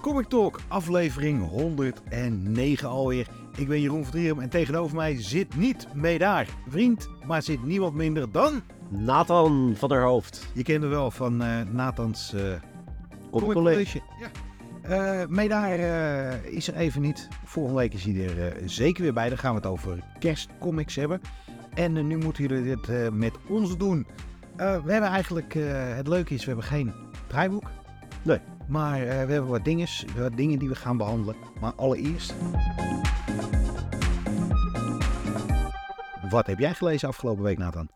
Comic Talk, aflevering 109 alweer. Ik ben Jeroen van en tegenover mij zit niet Medaar, vriend, maar zit niemand minder dan... Nathan van der Hoofd. Je kent hem wel van eh Nathans eh Comic College. Ja. Eh Medaar is er even niet. Volgende week is hij er zeker weer bij. Dan gaan we het over kerstcomics hebben. En nu moeten jullie dit met ons doen. We hebben eigenlijk, het leuke is, we hebben geen draaiboek. Nee. Maar eh, we hebben wat, dinges, wat dingen die we gaan behandelen. Maar allereerst... Wat heb jij gelezen afgelopen week, Nathan?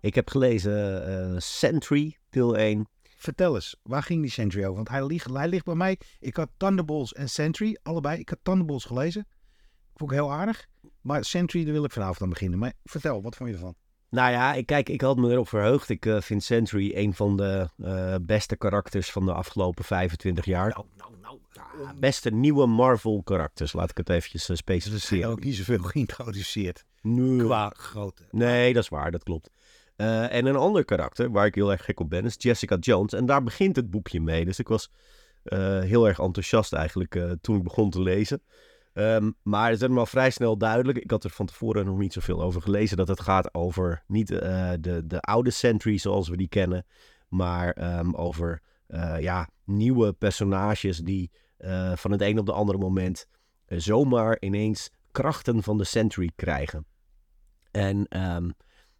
Ik heb gelezen eh Sentry, deel 1. Vertel eens, waar ging die Sentry over? Want hij ligt, hij ligt bij mij. Ik had Thunderbolts en Sentry, allebei. Ik had Thunderbolts gelezen. Vond ik heel aardig. Maar Sentry, daar wil ik vanavond aan beginnen. Maar vertel, wat vond je ervan? Nou ja, ik, kijk, ik had me erop verheugd. Ik eh, vind Sentry een van de eh, beste karakters van de afgelopen 25 jaar. Nou, nou, nou. Ja, beste nieuwe Marvel karakters, laat ik het eventjes uh, zijn specificeren. ook niet zoveel geïntroduceerd. Nee. Qua grootte. Nee, dat is waar, dat klopt. Eh, en een ander karakter waar ik heel erg gek op ben is Jessica Jones. En daar begint het boekje mee. Dus ik was eh, heel erg enthousiast eigenlijk eh, toen ik begon te lezen. Ehm, maar het werd me al vrij snel duidelijk. Ik had er van tevoren nog niet zoveel over gelezen. Dat het gaat over niet eh, de, de oude Sentry zoals we die kennen. Maar ehm, over eh, ja, nieuwe personages die eh, van het een op de andere moment zomaar ineens krachten van de Sentry krijgen. En ehm,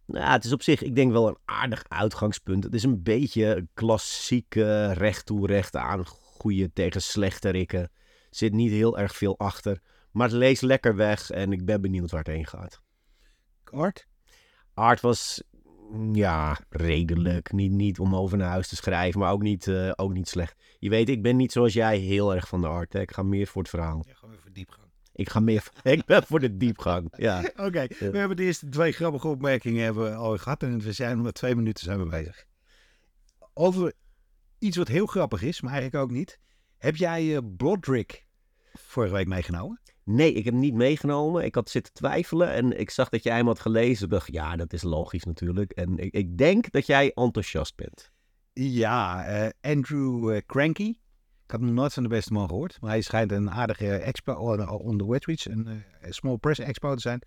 nou, het is op zich, ik denk wel een aardig uitgangspunt. Het is een beetje klassieke recht toe recht aan, goede tegen slechte rikken. Zit niet heel erg veel achter, maar het leest lekker weg en ik ben benieuwd waar het heen gaat. Art? Art was, mm, ja, redelijk. Niet, niet om over naar huis te schrijven, maar ook niet, eh, ook niet slecht. Je weet, ik ben niet zoals jij heel erg van de art. Hè? Ik ga meer voor het verhaal. Ja, gewoon even diepgang. Ik ga meer, ik ben voor de diepgang. Ja. Oké, we hebben de eerste twee grappige opmerkingen hebben we al gehad. En we zijn met twee minuten zijn we bezig. Over iets wat heel grappig is, maar eigenlijk ook niet. Heb jij eh Broderick vorige week meegenomen? Nee, ik heb hem niet meegenomen. Ik had zitten twijfelen en ik zag dat jij hem had gelezen. Ik dacht, ja, dat is logisch natuurlijk. En ik, ik denk dat jij enthousiast bent. Ja, eh, Andrew eh, Cranky. Ik had nog nooit van de beste man gehoord. Maar hij schijnt een aardige expo on, on the Wetreach, een small press expo te zijn.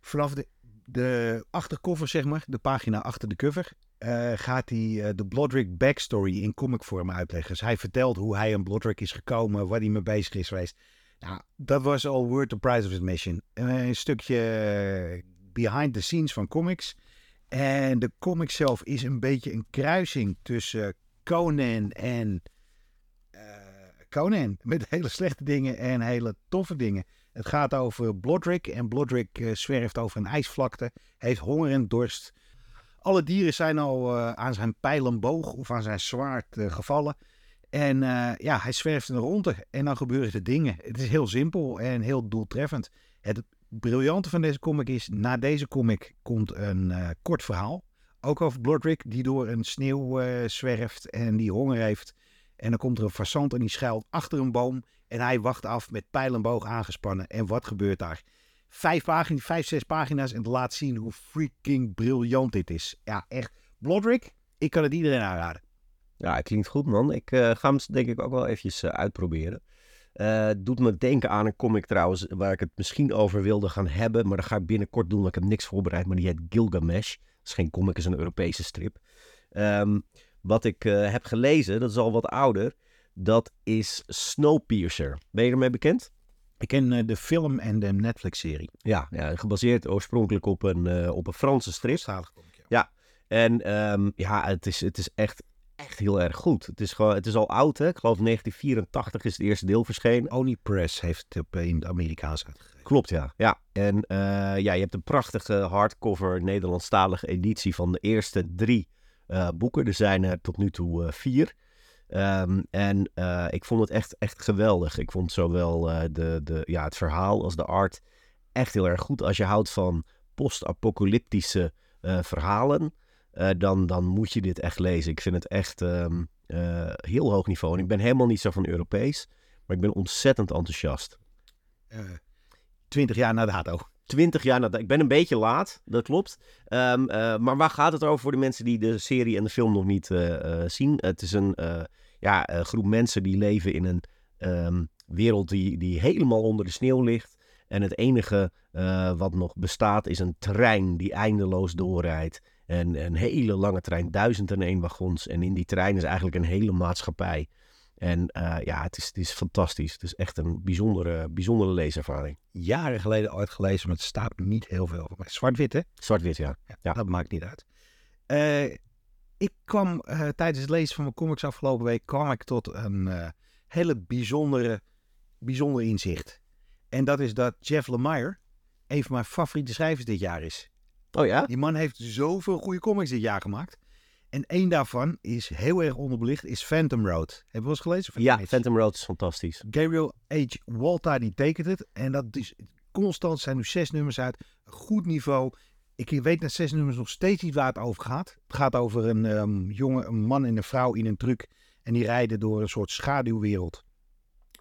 Vanaf de, de achtercover, zeg maar, de pagina achter de cover, eh, gaat hij eh, de Blodrick backstory in comicvorm uitleggen. Dus hij vertelt hoe hij aan Blodrick is gekomen, waar hij mee bezig is geweest. Nou, dat was al worth the price of admission. Eh, een stukje eh, behind the scenes van comics. En de comic zelf is een beetje een kruising tussen Conan en Conan. Met hele slechte dingen en hele toffe dingen. Het gaat over Blodrick. En Blodrick zwerft over een ijsvlakte. Heeft honger en dorst. Alle dieren zijn al eh, aan zijn pijlenboog of aan zijn zwaard eh, gevallen. En eh, ja, hij zwerft de ronde. En dan gebeuren er dingen. Het is heel simpel en heel doeltreffend. Het briljante van deze comic is, na deze comic komt een kort verhaal. Ook over Blodrick, die door een sneeuw zwerft en die honger heeft. En dan komt er een façant en die schuilt achter een boom. En hij wacht af met pijl en boog aangespannen. En wat gebeurt daar? Vijf, pagina's, vijf, zes pagina's en laat zien hoe freaking briljant dit is. Ja, echt. Blodrick, ik kan het iedereen aanraden. Ja, het klinkt goed man. Ik eh, ga hem denk ik ook wel eventjes eh, uitproberen. Eh, doet me denken aan een comic trouwens, waar ik het misschien over wilde gaan hebben. Maar dat ga ik binnenkort doen, want ik heb niks voorbereid. Maar die heet Gilgamesh. Dat is geen comic, is een Europese strip. Ehm, wat ik heb gelezen, dat is al wat ouder. Dat is Snowpiercer. Ben je ermee bekend? Ik ken eh, de film en de Netflix-serie. Ja, ja gebaseerd oorspronkelijk op een, eh, op een Franse strip. Zalig Ja. En ehm, ja, het is, het is echt, echt heel erg goed. Het is, gewoon, het is al oud, hè? Ik geloof 1984 is het eerste deel verschenen. Oni Press heeft het op, in het Amerikaans uitgegeven. Klopt, ja. ja. En eh, ja, je hebt een prachtige hardcover Nederlandstalige editie van de eerste drie eh, boeken. Er zijn er tot nu toe eh, vier. Ehm, en eh, ik vond het echt, echt geweldig. Ik vond zowel eh, de, de, ja, het verhaal als de art echt heel erg goed. Als je houdt van post-apocalyptische eh, verhalen, dan, dan moet je dit echt lezen. Ik vind het echt ehm, eh, heel hoog niveau. En ik ben helemaal niet zo van Europees, maar ik ben ontzettend enthousiast. Twintig jaar na dato. 20 jaar nadat. Ik ben een beetje laat, dat klopt. Ehm, eh, maar waar gaat het over voor de mensen die de serie en de film nog niet eh, eh, zien? Het is een ja, groep mensen die leven in een ehm, wereld die, die helemaal onder de sneeuw ligt. En het enige wat nog bestaat is een trein die eindeloos doorrijdt. En een hele lange trein, duizend en één wagons. En in die trein is eigenlijk een hele maatschappij. En eh, ja, het is, het is fantastisch. Het is echt een bijzondere, bijzondere leeservaring. Jaren geleden ooit gelezen, maar het staat niet heel veel. Maar Zwart-wit, hè? Zwart-wit, ja. Ja. Dat maakt niet uit. Eh, ik kwam eh, tijdens het lezen van mijn comics afgelopen week kwam ik tot een hele bijzondere, bijzonder inzicht. En dat is dat Jeff Lemire een van mijn favoriete schrijvers dit jaar is. Oh ja? Die man heeft zoveel goede comics dit jaar gemaakt. En één daarvan is heel erg onderbelicht, is Phantom Road. Hebben we wel eens gelezen? Ja? Phantom Road is fantastisch. Gabriel H. Walter die tekent het. En dat is constant, zijn nu zes nummers uit. Goed niveau. Ik weet na zes nummers nog steeds niet waar het over gaat. Het gaat over een ehm, jongen, een man en een vrouw in een truck. En die rijden door een soort schaduwwereld.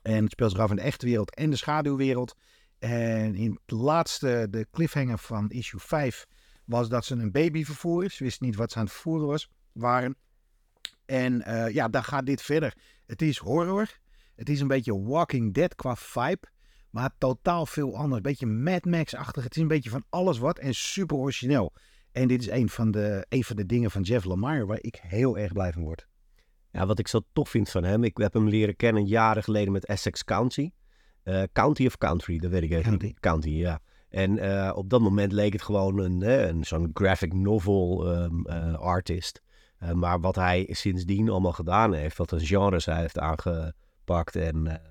En het speelt zich af in de echte wereld en de schaduwwereld. En in het laatste, de cliffhanger van issue 5, was dat ze een baby vervoeren. Ze wisten niet wat ze aan het vervoeren was, waren. En eh, ja, daar gaat dit verder. Het is horror. Het is een beetje Walking Dead qua vibe. Maar totaal veel anders. Een beetje Mad Max-achtig. Het is een beetje van alles wat. En super origineel. En dit is een van de, een van de dingen van Jeff Lemire waar ik heel erg blij van word. Ja, wat ik zo tof vind van hem, ik heb hem leren kennen jaren geleden met Essex County. Eh, county of Country, dat weet ik even County. niet. County, ja. En eh, op dat moment leek het gewoon een, een zo'n graphic novel ehm, eh, artist. Eh, maar wat hij sindsdien allemaal gedaan heeft, wat een genres hij heeft aangepakt. En ehm, eh,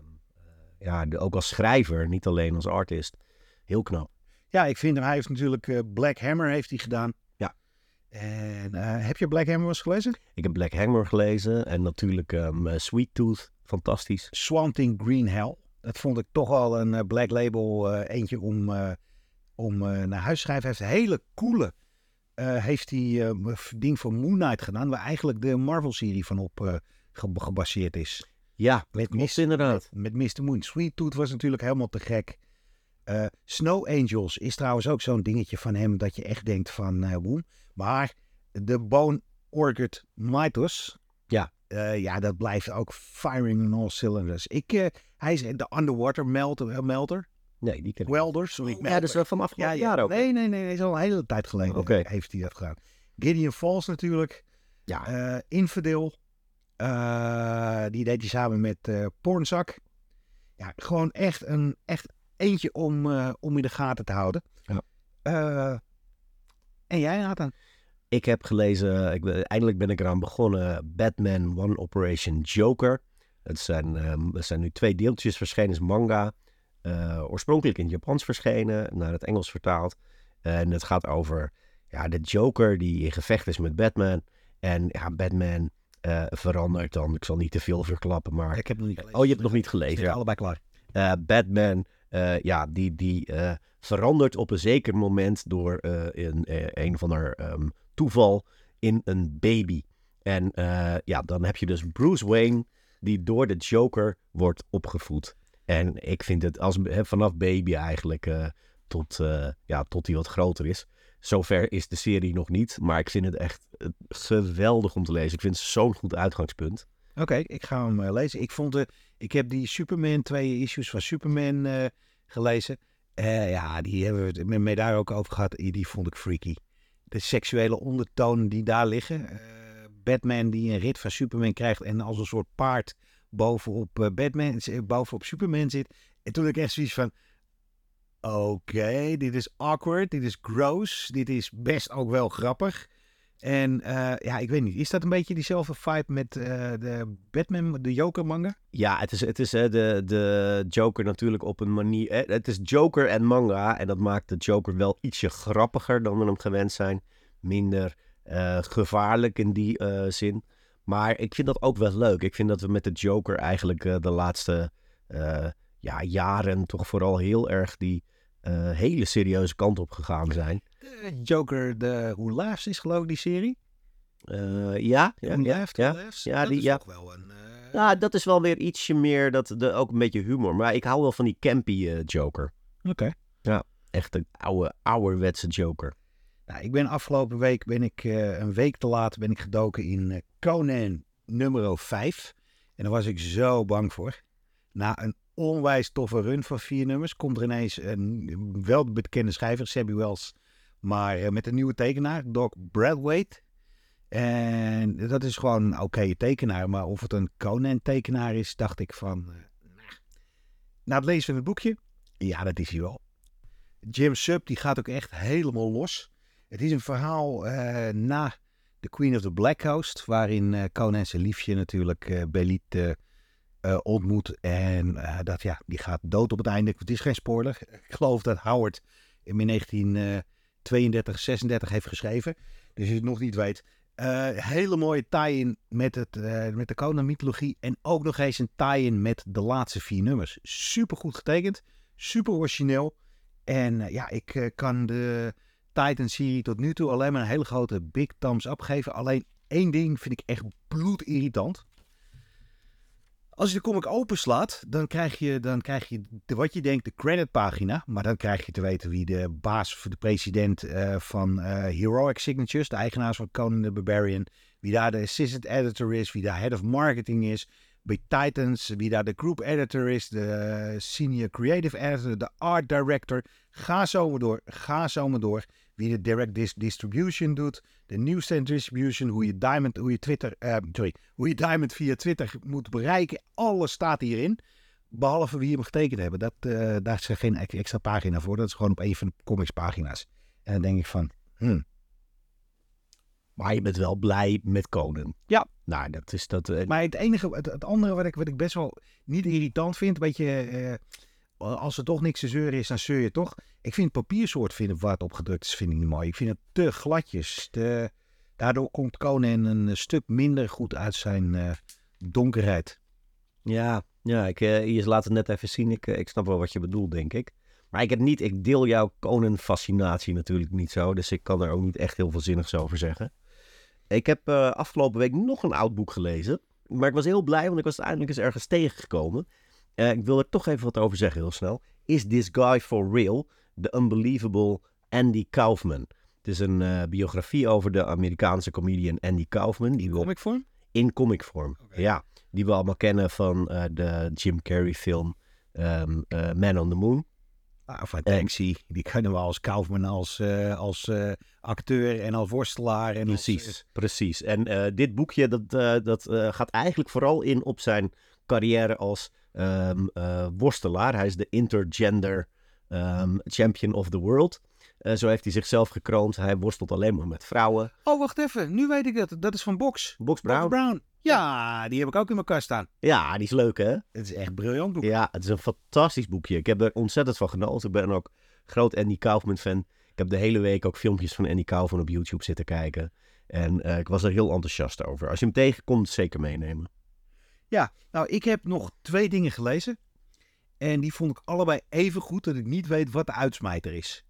ja, de- ook als schrijver, niet alleen als artist. Heel knap. Ja, ik vind hem. Hij heeft natuurlijk Black Hammer heeft hij gedaan. Ja. En heb je Black Hammer wel eens gelezen? Ik heb Black Hammer gelezen en natuurlijk ehm, eh, Sweet Tooth, fantastisch. Swamp Thing Green Hell. Dat vond ik toch al een Black Label eentje om, om eh, naar huis te schrijven. Hij heeft een hele coole eh, heeft hij eh, ding voor Moon Knight gedaan. Waar eigenlijk de Marvel-serie van op ge- gebaseerd is. Ja, Met Mr. inderdaad. Met Mr. Moon. Sweet Tooth was natuurlijk helemaal te gek. Snow Angels is trouwens ook zo'n dingetje van hem dat je echt denkt van woem. Maar de Bone Orchid Mythos. Ja. ja, dat blijft ook firing on all cylinders. Ik, hij is de Underwater melter, melter. Nee, die ken ik. Welder, sorry. ja, is wel van afgelopen ja. jaar ook. Nee, nee, nee, nee. is al een hele tijd geleden Oké. heeft hij dat gedaan. Gideon Falls natuurlijk. Ja, Eh, Infidel. eh, die deed hij samen met eh Pornzak. Ja, gewoon echt een echt eentje om, eh, om in de gaten te houden. Ja. Eh, en jij, Nathan? Ik heb gelezen, ik, ben- eindelijk ben ik eraan begonnen, Batman One Operation Joker. Het zijn, ehm, er zijn nu twee deeltjes verschenen, is manga. Eh, oorspronkelijk in het Japans verschenen, naar het Engels vertaald. En het gaat over ja, de Joker die in gevecht is met Batman. En ja, Batman eh, verandert dan, ik zal niet te veel verklappen, maar... Ik heb nog niet gelezen. Oh, je hebt nog niet gelezen. Ja. allebei klaar. Eh, Batman, ja, die, die verandert op een zeker moment door eh, een, of ander ehm, toeval in een baby. En ja, dan heb je dus Bruce Wayne, die door de Joker wordt opgevoed. En ik vind het als, vanaf baby eigenlijk eh, tot, eh, ja, tot hij wat groter is. Zover is de serie nog niet, maar ik vind het echt eh, geweldig om te lezen. Ik vind het zo'n goed uitgangspunt. Oké, ik ga hem lezen. Ik, vond de, ik heb die Superman, twee issues van Superman eh, gelezen. Ja, die hebben we het met daar ook over gehad. Die, die vond ik freaky. De seksuele ondertonen die daar liggen. Batman die een rit van Superman krijgt en als een soort paard bovenop, eh, Batman, eh, bovenop Superman zit. En toen ik echt zoiets van... Oké, dit is awkward, dit is gross, dit is best ook wel grappig. En eh, ja, ik weet niet, is dat een beetje diezelfde vibe met de Batman, de Joker manga? Ja, het is, het is hè, de, de Joker natuurlijk op een manier. Het is Joker en manga. En dat maakt de Joker wel ietsje grappiger dan we hem gewend zijn. Minder gevaarlijk in die zin. Maar ik vind dat ook wel leuk. Ik vind dat we met de Joker eigenlijk eh, de laatste eh, ja, jaren toch vooral heel erg die eh, hele serieuze kant op gegaan zijn. De Joker, de Who Laughs is geloof ik die serie. Eh, ja, ja, Who ja, ja. Laughs. Ja, dat die- is ja. toch wel een... eh, Ja, dat is wel weer ietsje meer, dat, de, ook een beetje humor. Maar ik hou wel van die campy eh, Joker. Oké. Echt een oude, ouderwetse Joker. Nou, ik ben afgelopen week, ben ik eh, een week te laat, ben ik gedoken in eh, Conan nummer 5. En daar was ik zo bang voor. Na een onwijs toffe run van vier nummers komt er ineens een wel bekende schrijver, Sabby Wells, maar eh, met een nieuwe tekenaar, Doc Bradwaite. En dat is gewoon een oké tekenaar, maar of het een Conan-tekenaar is, dacht ik van... Na het lezen van het boekje, ja, dat is hij wel. Jim Sub die gaat ook echt helemaal los. Het is een verhaal uh, na The Queen of the Black Coast, waarin uh, Conan zijn liefje natuurlijk uh, Belit ontmoet. En dat, ja, die gaat dood op het einde. Het is geen spoiler. Ik geloof dat Howard in 1932, 36 heeft geschreven. Dus je het nog niet weet. hele mooie tie-in met, het, met de Conan-mythologie. En ook nog eens een tie-in met de laatste vier nummers. Super goed getekend. Super origineel. En ja, ik kan de Titan-serie tot nu toe alleen maar een hele grote big thumbs up geven. Alleen één ding vind ik echt bloedirritant. Als je de comic openslaat, dan krijg je, dan krijg je de, wat je denkt de creditpagina. Maar dan krijg je te weten wie de baas, de president uh, van uh, Heroic Signatures, de eigenaars van Conan the Barbarian, wie daar de assistant editor is, wie daar head of marketing is, bij Titans, wie daar de group editor is, de senior creative editor, de art director. Ga zo maar door, ga zo maar door wie de direct distribution doet, de newsstand distribution, hoe je Diamond, hoe je Twitter, uh, sorry, hoe je Diamond via Twitter moet bereiken. Alles staat hierin. Behalve wie hem getekend hebben. Dat, uh, daar is er geen extra pagina voor. Dat is gewoon op een van de comicspagina's. En dan denk ik van, hmm. Maar je bent wel blij met Conan. Ja. Nou, dat is dat. Uh... Maar het enige, het, het, andere wat ik, wat ik best wel niet irritant vind, een beetje als er toch niks te zeuren is, dan zeur je toch. Ik vind papiersoort vind, waar het op gedrukt is, vind ik niet mooi. Ik vind het te gladjes. Daardoor komt Conan een stuk minder goed uit zijn uh, donkerheid. Ja, ja ik, je laat het net even zien. Ik, uh, ik snap wel wat je bedoelt, denk ik. Maar ik, heb niet, ik deel jouw Conan-fascinatie natuurlijk niet zo. Dus ik kan er ook niet echt heel veel zinnigs over zeggen. Ik heb afgelopen week nog een oud boek gelezen. Maar ik was heel blij, want ik was eindelijk eens ergens tegengekomen. Uh, ik wil er toch even wat over zeggen, heel snel. Is This Guy For Real? The Unbelievable Andy Kaufman. Het is een uh, biografie over de Amerikaanse comedian Andy Kaufman. Die in comicvorm? In comicvorm, okay. ja. Die we allemaal kennen van uh, de Jim Carrey film um, Man on the Moon. Ah, van Banksy, die kennen we als Kaufman, als, als acteur en als worstelaar. En precies, als, precies. En dit boekje dat, dat gaat eigenlijk vooral in op zijn carrière als um, uh, worstelaar. Hij is de intergender um, champion of the world. Uh, zo heeft hij zichzelf gekroond. Hij worstelt alleen maar met vrouwen. Oh, wacht even. Nu weet ik het. Dat is van Box. Box Brown. Box Brown. Ja, die heb ik ook in mijn kast staan. Ja, die is leuk hè? Het is echt een briljant boek. Ja, het is een fantastisch boekje. Ik heb er ontzettend van genoten. Ik ben ook groot Andy Kaufman fan. Ik heb de hele week ook filmpjes van Andy Kaufman op YouTube zitten kijken. En uh, ik was er heel enthousiast over. Als je hem tegenkomt, zeker meenemen. Ja, nou, ik heb nog twee dingen gelezen. En die vond ik allebei even goed dat ik niet weet wat de uitsmijter is.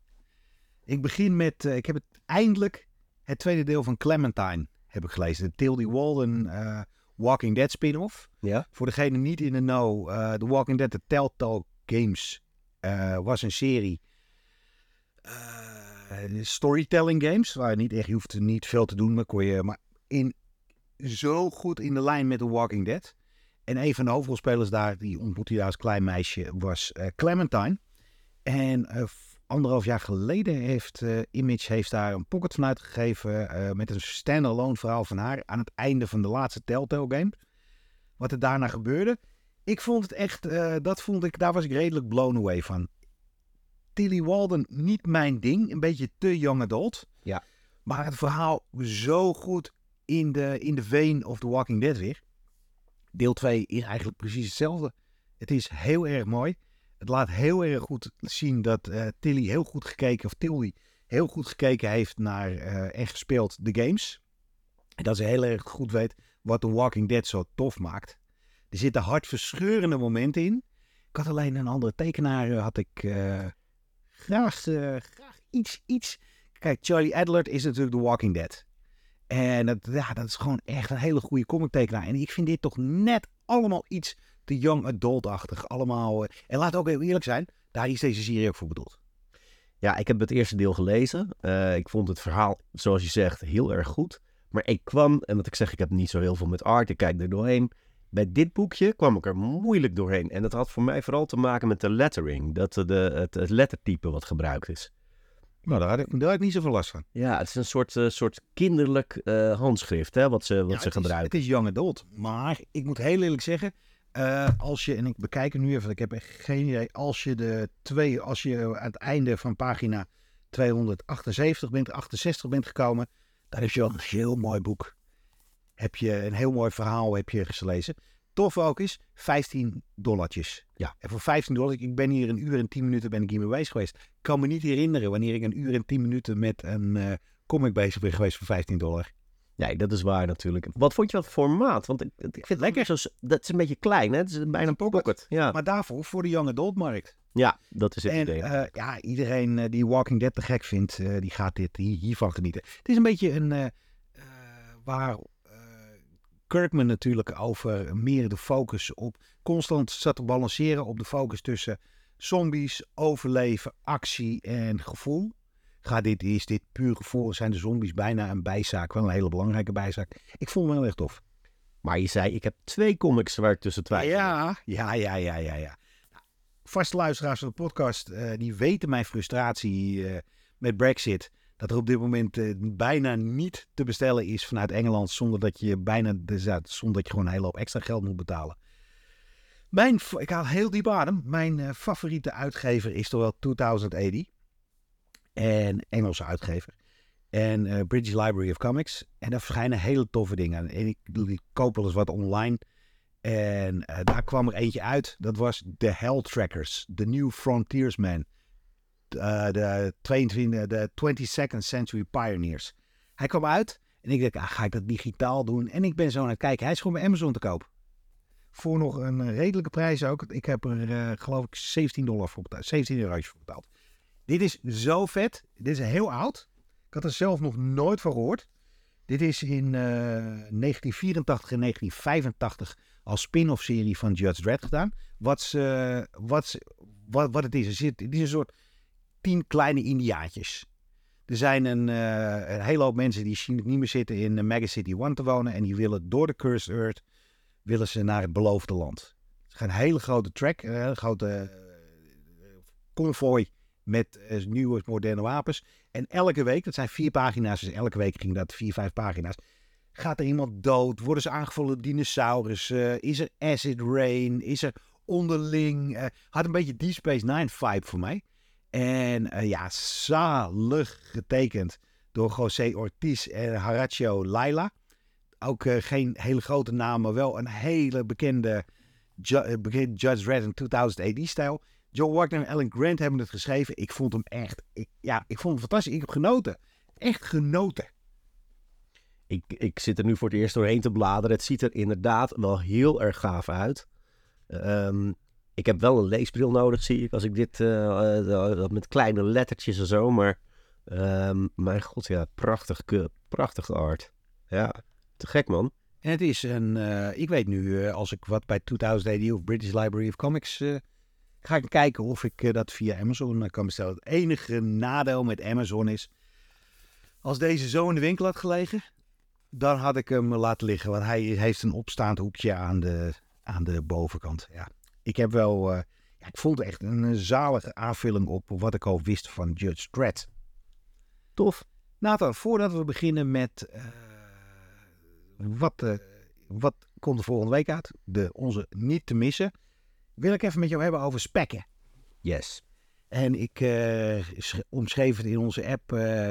Ik begin met, uh, ik heb het eindelijk het tweede deel van Clementine heb ik gelezen. De Tildy Walden uh, Walking Dead spin-off. Ja. Voor degene niet in de know, uh, The Walking Dead, de Telltale Games was een serie storytelling games. Waar je niet echt, je hoeft niet veel te doen, maar kon je, maar in, zo goed in de lijn met The Walking Dead. En een van de hoofdrolspelers daar, die ontmoette hij daar als klein meisje, was uh, Clementine. En uh, anderhalf jaar geleden heeft uh, Image heeft daar een pocket van uitgegeven met een standalone verhaal van haar aan het einde van de laatste Telltale game. Wat er daarna gebeurde. Ik vond het echt, dat vond ik, daar was ik redelijk blown away van. Tilly Walden, niet mijn ding. Een beetje te young adult. Ja. Maar het verhaal zo goed in de, in de vein of The Walking Dead weer. Deel 2 is eigenlijk precies hetzelfde. Het is heel erg mooi. Het laat heel erg goed zien dat uh, Tilly heel goed gekeken, of Tilly heel goed gekeken heeft naar uh, en gespeeld de games. En dat ze heel erg goed weet wat The Walking Dead zo tof maakt. Er zitten hartverscheurende momenten in. Ik had alleen een andere tekenaar, eh, had ik graag, graag iets, iets. Kijk, Charlie Adler is natuurlijk The Walking Dead. En dat, ja, dat is gewoon echt een hele goede comic tekenaar. En ik vind dit toch net allemaal iets te young adult-achtig. Allemaal. Eh, en laat ook heel eerlijk zijn, daar is deze serie ook voor bedoeld. Ja, ik heb het eerste deel gelezen. Uh, ik vond het verhaal, zoals je zegt, heel erg goed. Maar ik kwam, en wat ik zeg, ik heb niet zo heel veel met art. Ik kijk er doorheen. Bij dit boekje kwam ik er moeilijk doorheen. En dat had voor mij vooral te maken met de lettering. Dat de, het, het lettertype wat gebruikt is. Nou, daar had ik, daar had ik niet zoveel last van. Ja, het is een soort, uh, soort kinderlijk uh, handschrift hè, wat ze, wat Ja, ze het gebruiken. Is, het is young adult. Maar ik moet heel eerlijk zeggen, eh, als je, en ik bekijk het nu even, ik heb echt geen idee. Als je de twee, als je aan het einde van pagina 278 bent, 68 bent gekomen, dan heb je wel een heel mooi boek. Heb je een heel mooi verhaal heb je gelezen. Tof ook is, 15 dollartjes. Ja. En voor 15 dollar, ik ben hier een uur en 10 minuten ben ik hiermee bezig geweest. Ik kan me niet herinneren wanneer ik een uur en 10 minuten met een eh, comic bezig ben geweest voor 15 dollar. Nee, dat is waar natuurlijk. Wat vond je van het formaat? Want ik, ik vind het lekker. Zo, dat is een beetje klein, hè? Het is bijna een pocket. pocket. Ja. Maar daarvoor voor de young adult markt. ja, dat is het En idee. eh, ja, iedereen eh, die Walking Dead te gek vindt, die gaat dit hier, hiervan genieten. Het is een beetje een waar Kirkman natuurlijk over meer de focus op constant zat te balanceren op de focus tussen zombies, overleven, actie en gevoel. Gaat dit, is dit puur gevoel? Zijn de zombies bijna een bijzaak? Wel een hele belangrijke bijzaak. Ik vond hem wel echt tof. Maar je zei, ik heb twee comics waar ik tussen twijfel. Ja, ja, ja, ja, ja. ja. Nou, Vaste luisteraars van de podcast, eh, die weten mijn frustratie eh, met Brexit. Dat er op dit moment eh, bijna niet te bestellen is vanuit Engeland zonder dat je bijna de, zonder dat je gewoon een hele hoop extra geld moet betalen. Mijn, ik haal heel diep adem. Mijn eh, favoriete uitgever is toch wel 2080. En Engelse uitgever. En eh, British Library of Comics. En daar verschijnen hele toffe dingen. En ik, ik koop wel eens wat online. En daar kwam er eentje uit. Dat was The Hell Trackers. The New Frontiersmen. Eh, de, 22, de 22nd Century Pioneers. Hij kwam uit. En ik dacht, ah, ga ik dat digitaal doen? En ik ben zo aan het kijken. Hij is gewoon bij Amazon te koop. Voor nog een eh, redelijke prijs ook. Ik heb er eh, geloof ik 17 dollar voor betaald. 17 euro voor betaald. Dit is zo vet. Dit is heel oud. Ik had er zelf nog nooit van gehoord. Dit is in eh, 1984 en 1985 als spin-off serie van Judge Dredd gedaan. Wat, ze, wat, wat, wat het is. Het is een soort tien kleine indiaatjes. Er zijn een, eh, hele hoop mensen die niet meer zitten in uh, Mega City One te wonen. En die willen door de Cursed Earth willen ze naar het beloofde land. Het is een hele grote track, een grote eh, convoy met eh, nieuwe moderne wapens. En elke week, dat zijn vier pagina's, dus elke week ging dat vier, vijf pagina's. Gaat er iemand dood? Worden ze aangevallen door dinosaurissen? is er acid rain? Is er onderling? eh, had een beetje Deep Space Nine vibe voor mij. En eh, ja, zalig getekend door José Ortiz en Horacio Laila. Ook eh, geen hele grote maar wel een hele bekende, bekende Judge Dredd in 2000 AD-stijl. Joe Wagner en Alan Grant hebben het geschreven. Ik vond hem echt, ik, ja, ik vond hem fantastisch. Ik heb genoten. Echt genoten. Ik, ik zit er nu voor het eerst doorheen te bladeren. Het ziet er inderdaad wel heel erg gaaf uit. Ehm, ik heb wel een leesbril nodig, zie ik, als ik dit dat met kleine lettertjes en zo. Maar ehm, mijn god, ja, prachtig, prachtig art. Ja, te gek man. En het is een, ik weet nu, als ik wat bij 2000 AD of British Library of Comics, ga ik kijken of ik dat via Amazon kan bestellen. Het enige nadeel met Amazon is, als deze zo in de winkel had gelegen, dan had ik hem laten liggen. Want hij heeft een opstaand hoekje aan de, aan de bovenkant. Ja, ik heb wel, eh, ja, ik vond het echt een zalige aanvulling op wat ik al wist van Judge Dredd. Tof. Nathan, voordat we beginnen met eh, wat, eh, wat komt er volgende week uit, de, onze niet te missen, wil ik even met jou hebben over spekken. Yes. En ik sch- omschreef het in onze app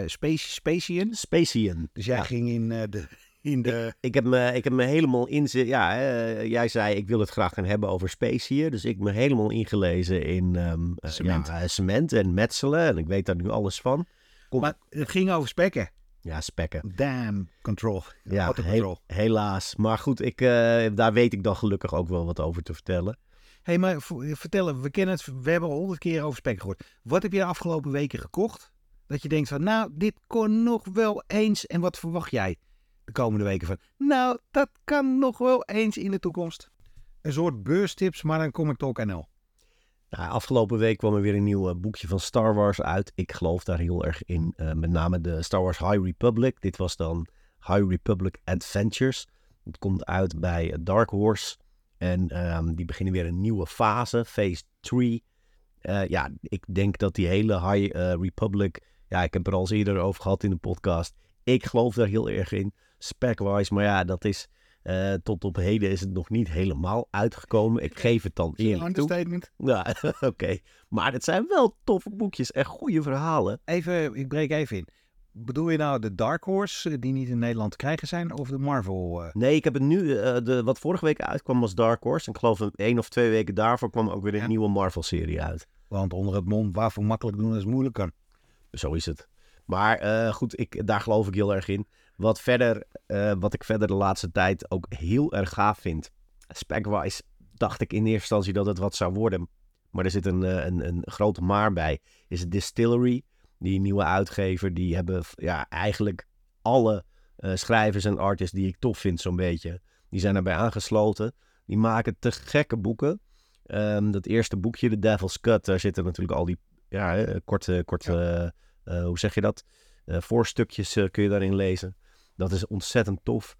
Space, Spacian. Spacian. Dus jij Ja. ging in de... In de Ik heb me, ik heb me helemaal inzet. Ja, eh, jij zei ik wil het graag gaan hebben over space hier. Dus ik ben helemaal ingelezen in ehm, eh, Cement. Ja, eh, cement en metselen. En ik weet daar nu alles van. Kom. maar het ging over spekken. Ja, spekken. Damn control. Ja, Autocontrol. he- helaas. Maar goed, ik, daar weet ik dan gelukkig ook wel wat over te vertellen. hey, maar vo- vertel, we kennen het, we hebben al honderd keer over spekken gehoord. Wat heb je de afgelopen weken gekocht? Dat je denkt van, nou, dit kon nog wel eens. En wat verwacht jij de komende weken van? Nou, dat kan nog wel eens in de toekomst. Een soort beurstips, maar dan kom ik toch NL. Nou, afgelopen week kwam er weer een nieuw eh, boekje van Star Wars uit. Ik geloof daar heel erg in. eh, met name de Star Wars High Republic. Dit was dan High Republic Adventures. Het komt uit bij eh, Dark Horse. En ehm, die beginnen weer een nieuwe fase, phase 3. Eh, ja, ik denk dat die hele High Republic... Ja, ik heb er al eens eerder over gehad in de podcast. Ik geloof daar heel erg in, spec-wise. Maar ja, dat is... eh, tot op heden is het nog niet helemaal uitgekomen. Ik geef het dan eerlijk toe. Ja, oké. Maar het zijn wel toffe boekjes en goede verhalen. Even, ik breek even in. Bedoel je nou de Dark Horse eh, die niet in Nederland te krijgen zijn of de Marvel? eh? Nee, ik heb het nu... eh, de, wat vorige week uitkwam was Dark Horse. En ik geloof een één of twee weken daarvoor kwam ook weer een Ja. nieuwe Marvel-serie uit. Want onder het mond waarvoor makkelijk doen is moeilijk kan. Zo is het. Maar eh, goed, ik, daar geloof ik heel erg in. Wat, verder, eh, wat ik verder de laatste tijd ook heel erg gaaf vind. Spec-wise dacht ik in eerste instantie dat het wat zou worden. Maar er zit een, eh, een, een grote maar bij. Is het Distillery, die nieuwe uitgever. Die hebben ja, eigenlijk alle eh, schrijvers en artists die ik tof vind zo'n beetje. Die zijn erbij aangesloten. Die maken te gekke boeken. Ehm, dat eerste boekje, The Devil's Cut, daar zitten natuurlijk al die ja, korte, korte hoe zeg je dat? Eh, voorstukjes eh, kun je daarin lezen. Dat is ontzettend tof.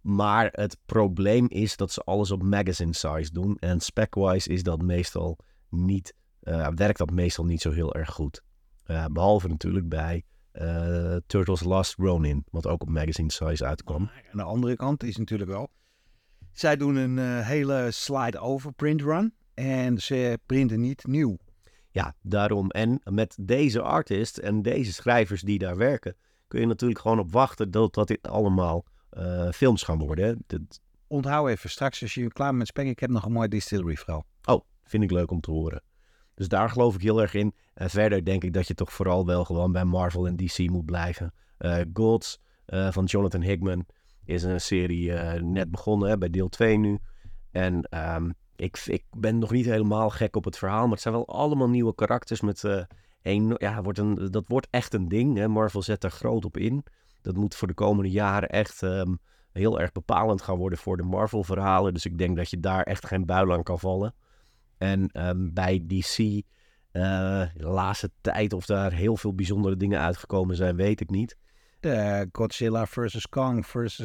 Maar het probleem is dat ze alles op magazine size doen. En spec-wise is dat meestal niet, eh, werkt dat meestal niet zo heel erg goed. Eh, behalve natuurlijk bij Turtles Last Ronin, wat ook op magazine size uitkwam. Aan de andere kant is natuurlijk wel. Zij doen een hele slide-over print run. En ze printen niet nieuw. Ja, daarom. En met deze artist en deze schrijvers die daar werken, kun je natuurlijk gewoon op wachten dat, dat dit allemaal eh, films gaan worden. Dat, Onthoud even straks als je klaar bent met spek. Ik heb nog een mooi distillery verhaal. Oh, vind ik leuk om te horen. Dus daar geloof ik heel erg in. En verder denk ik dat je toch vooral wel gewoon bij Marvel en DC moet blijven. Eh Gods eh, van Jonathan Hickman is een serie net begonnen, hè, bij deel 2 nu. En ehm, ik, ik ben nog niet helemaal gek op het verhaal, maar het zijn wel allemaal nieuwe karakters met eh een, ja, wordt een, dat wordt echt een ding. Hè. Marvel zet er groot op in. Dat moet voor de komende jaren echt ehm, heel erg bepalend gaan worden voor de Marvel verhalen. Dus ik denk dat je daar echt geen buil aan kan vallen. En ehm, bij DC, eh, de laatste tijd of daar heel veel bijzondere dingen uitgekomen zijn, weet ik niet. De Godzilla versus Kong eh,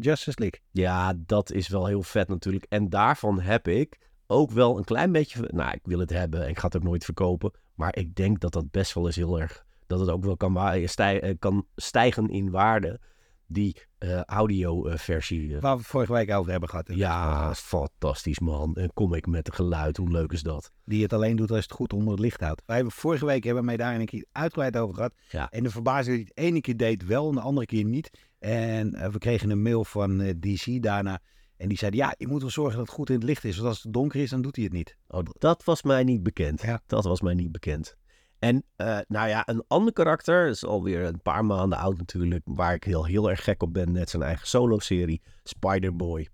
Justice League. Ja, dat is wel heel vet natuurlijk. En daarvan heb ik ook wel een klein beetje... Nou, ik wil het hebben. Ik ga het ook nooit verkopen. Maar ik denk dat dat best wel eens heel erg... Dat het ook wel kan, wa- stij- eh, kan stijgen in waarde. Die eh, audio-versie. Waar we vorige week over hebben gehad. ja, fantastisch man. Een comic met een geluid. Hoe leuk is dat? Die het alleen doet als het goed onder het licht houdt. Wij hebben vorige week hebben wij daar een keer uitgebreid over gehad. Ja. En de verbazing dat hij het ene keer deed wel en de andere keer niet. En eh, we kregen een mail van eh, DC daarna. En die zeiden, ja, je moet wel zorgen dat het goed in het licht is. Want als het donker is, dan doet hij het niet. Oh, dat was mij niet bekend. Ja. Dat was mij niet bekend. En eh, nou ja, een ander karakter, is alweer een paar maanden oud natuurlijk, waar ik heel, heel erg gek op ben, net zijn eigen solo-serie, Spider-Boy.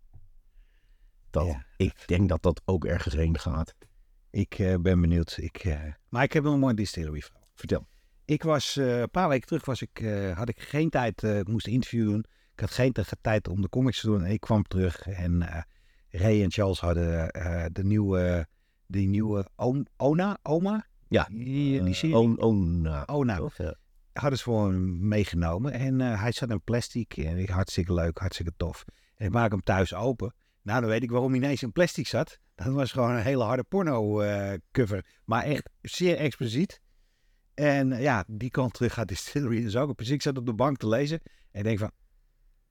Dat, Ja. Ik denk dat dat ook ergens heen gaat. Ik eh, ben benieuwd. Ik, eh, Maar ik heb wel een mooi distillery verhaal. Vertel. Ik was, eh, een paar weken terug was ik, eh, had ik geen tijd, eh, ik moest een interview doen. Ik had geen tijd om de comics te doen. En ik kwam terug en eh, Ray en Charles hadden eh, de nieuwe, die nieuwe Ona, Oma? Ja, Die, die Eh, serie. Ona. toch? Ja. hadden ze voor hem meegenomen. En eh, hij zat in plastic. En ik, hartstikke leuk, hartstikke tof. En ik maak hem thuis open. Nou, dan weet ik waarom hij ineens in plastic zat. Dat was gewoon een hele harde porno eh, cover. Maar echt zeer expliciet. En eh, ja, die kant terug gaat Distillery dus ook. Dus ik zat op de bank te lezen. En ik denk van,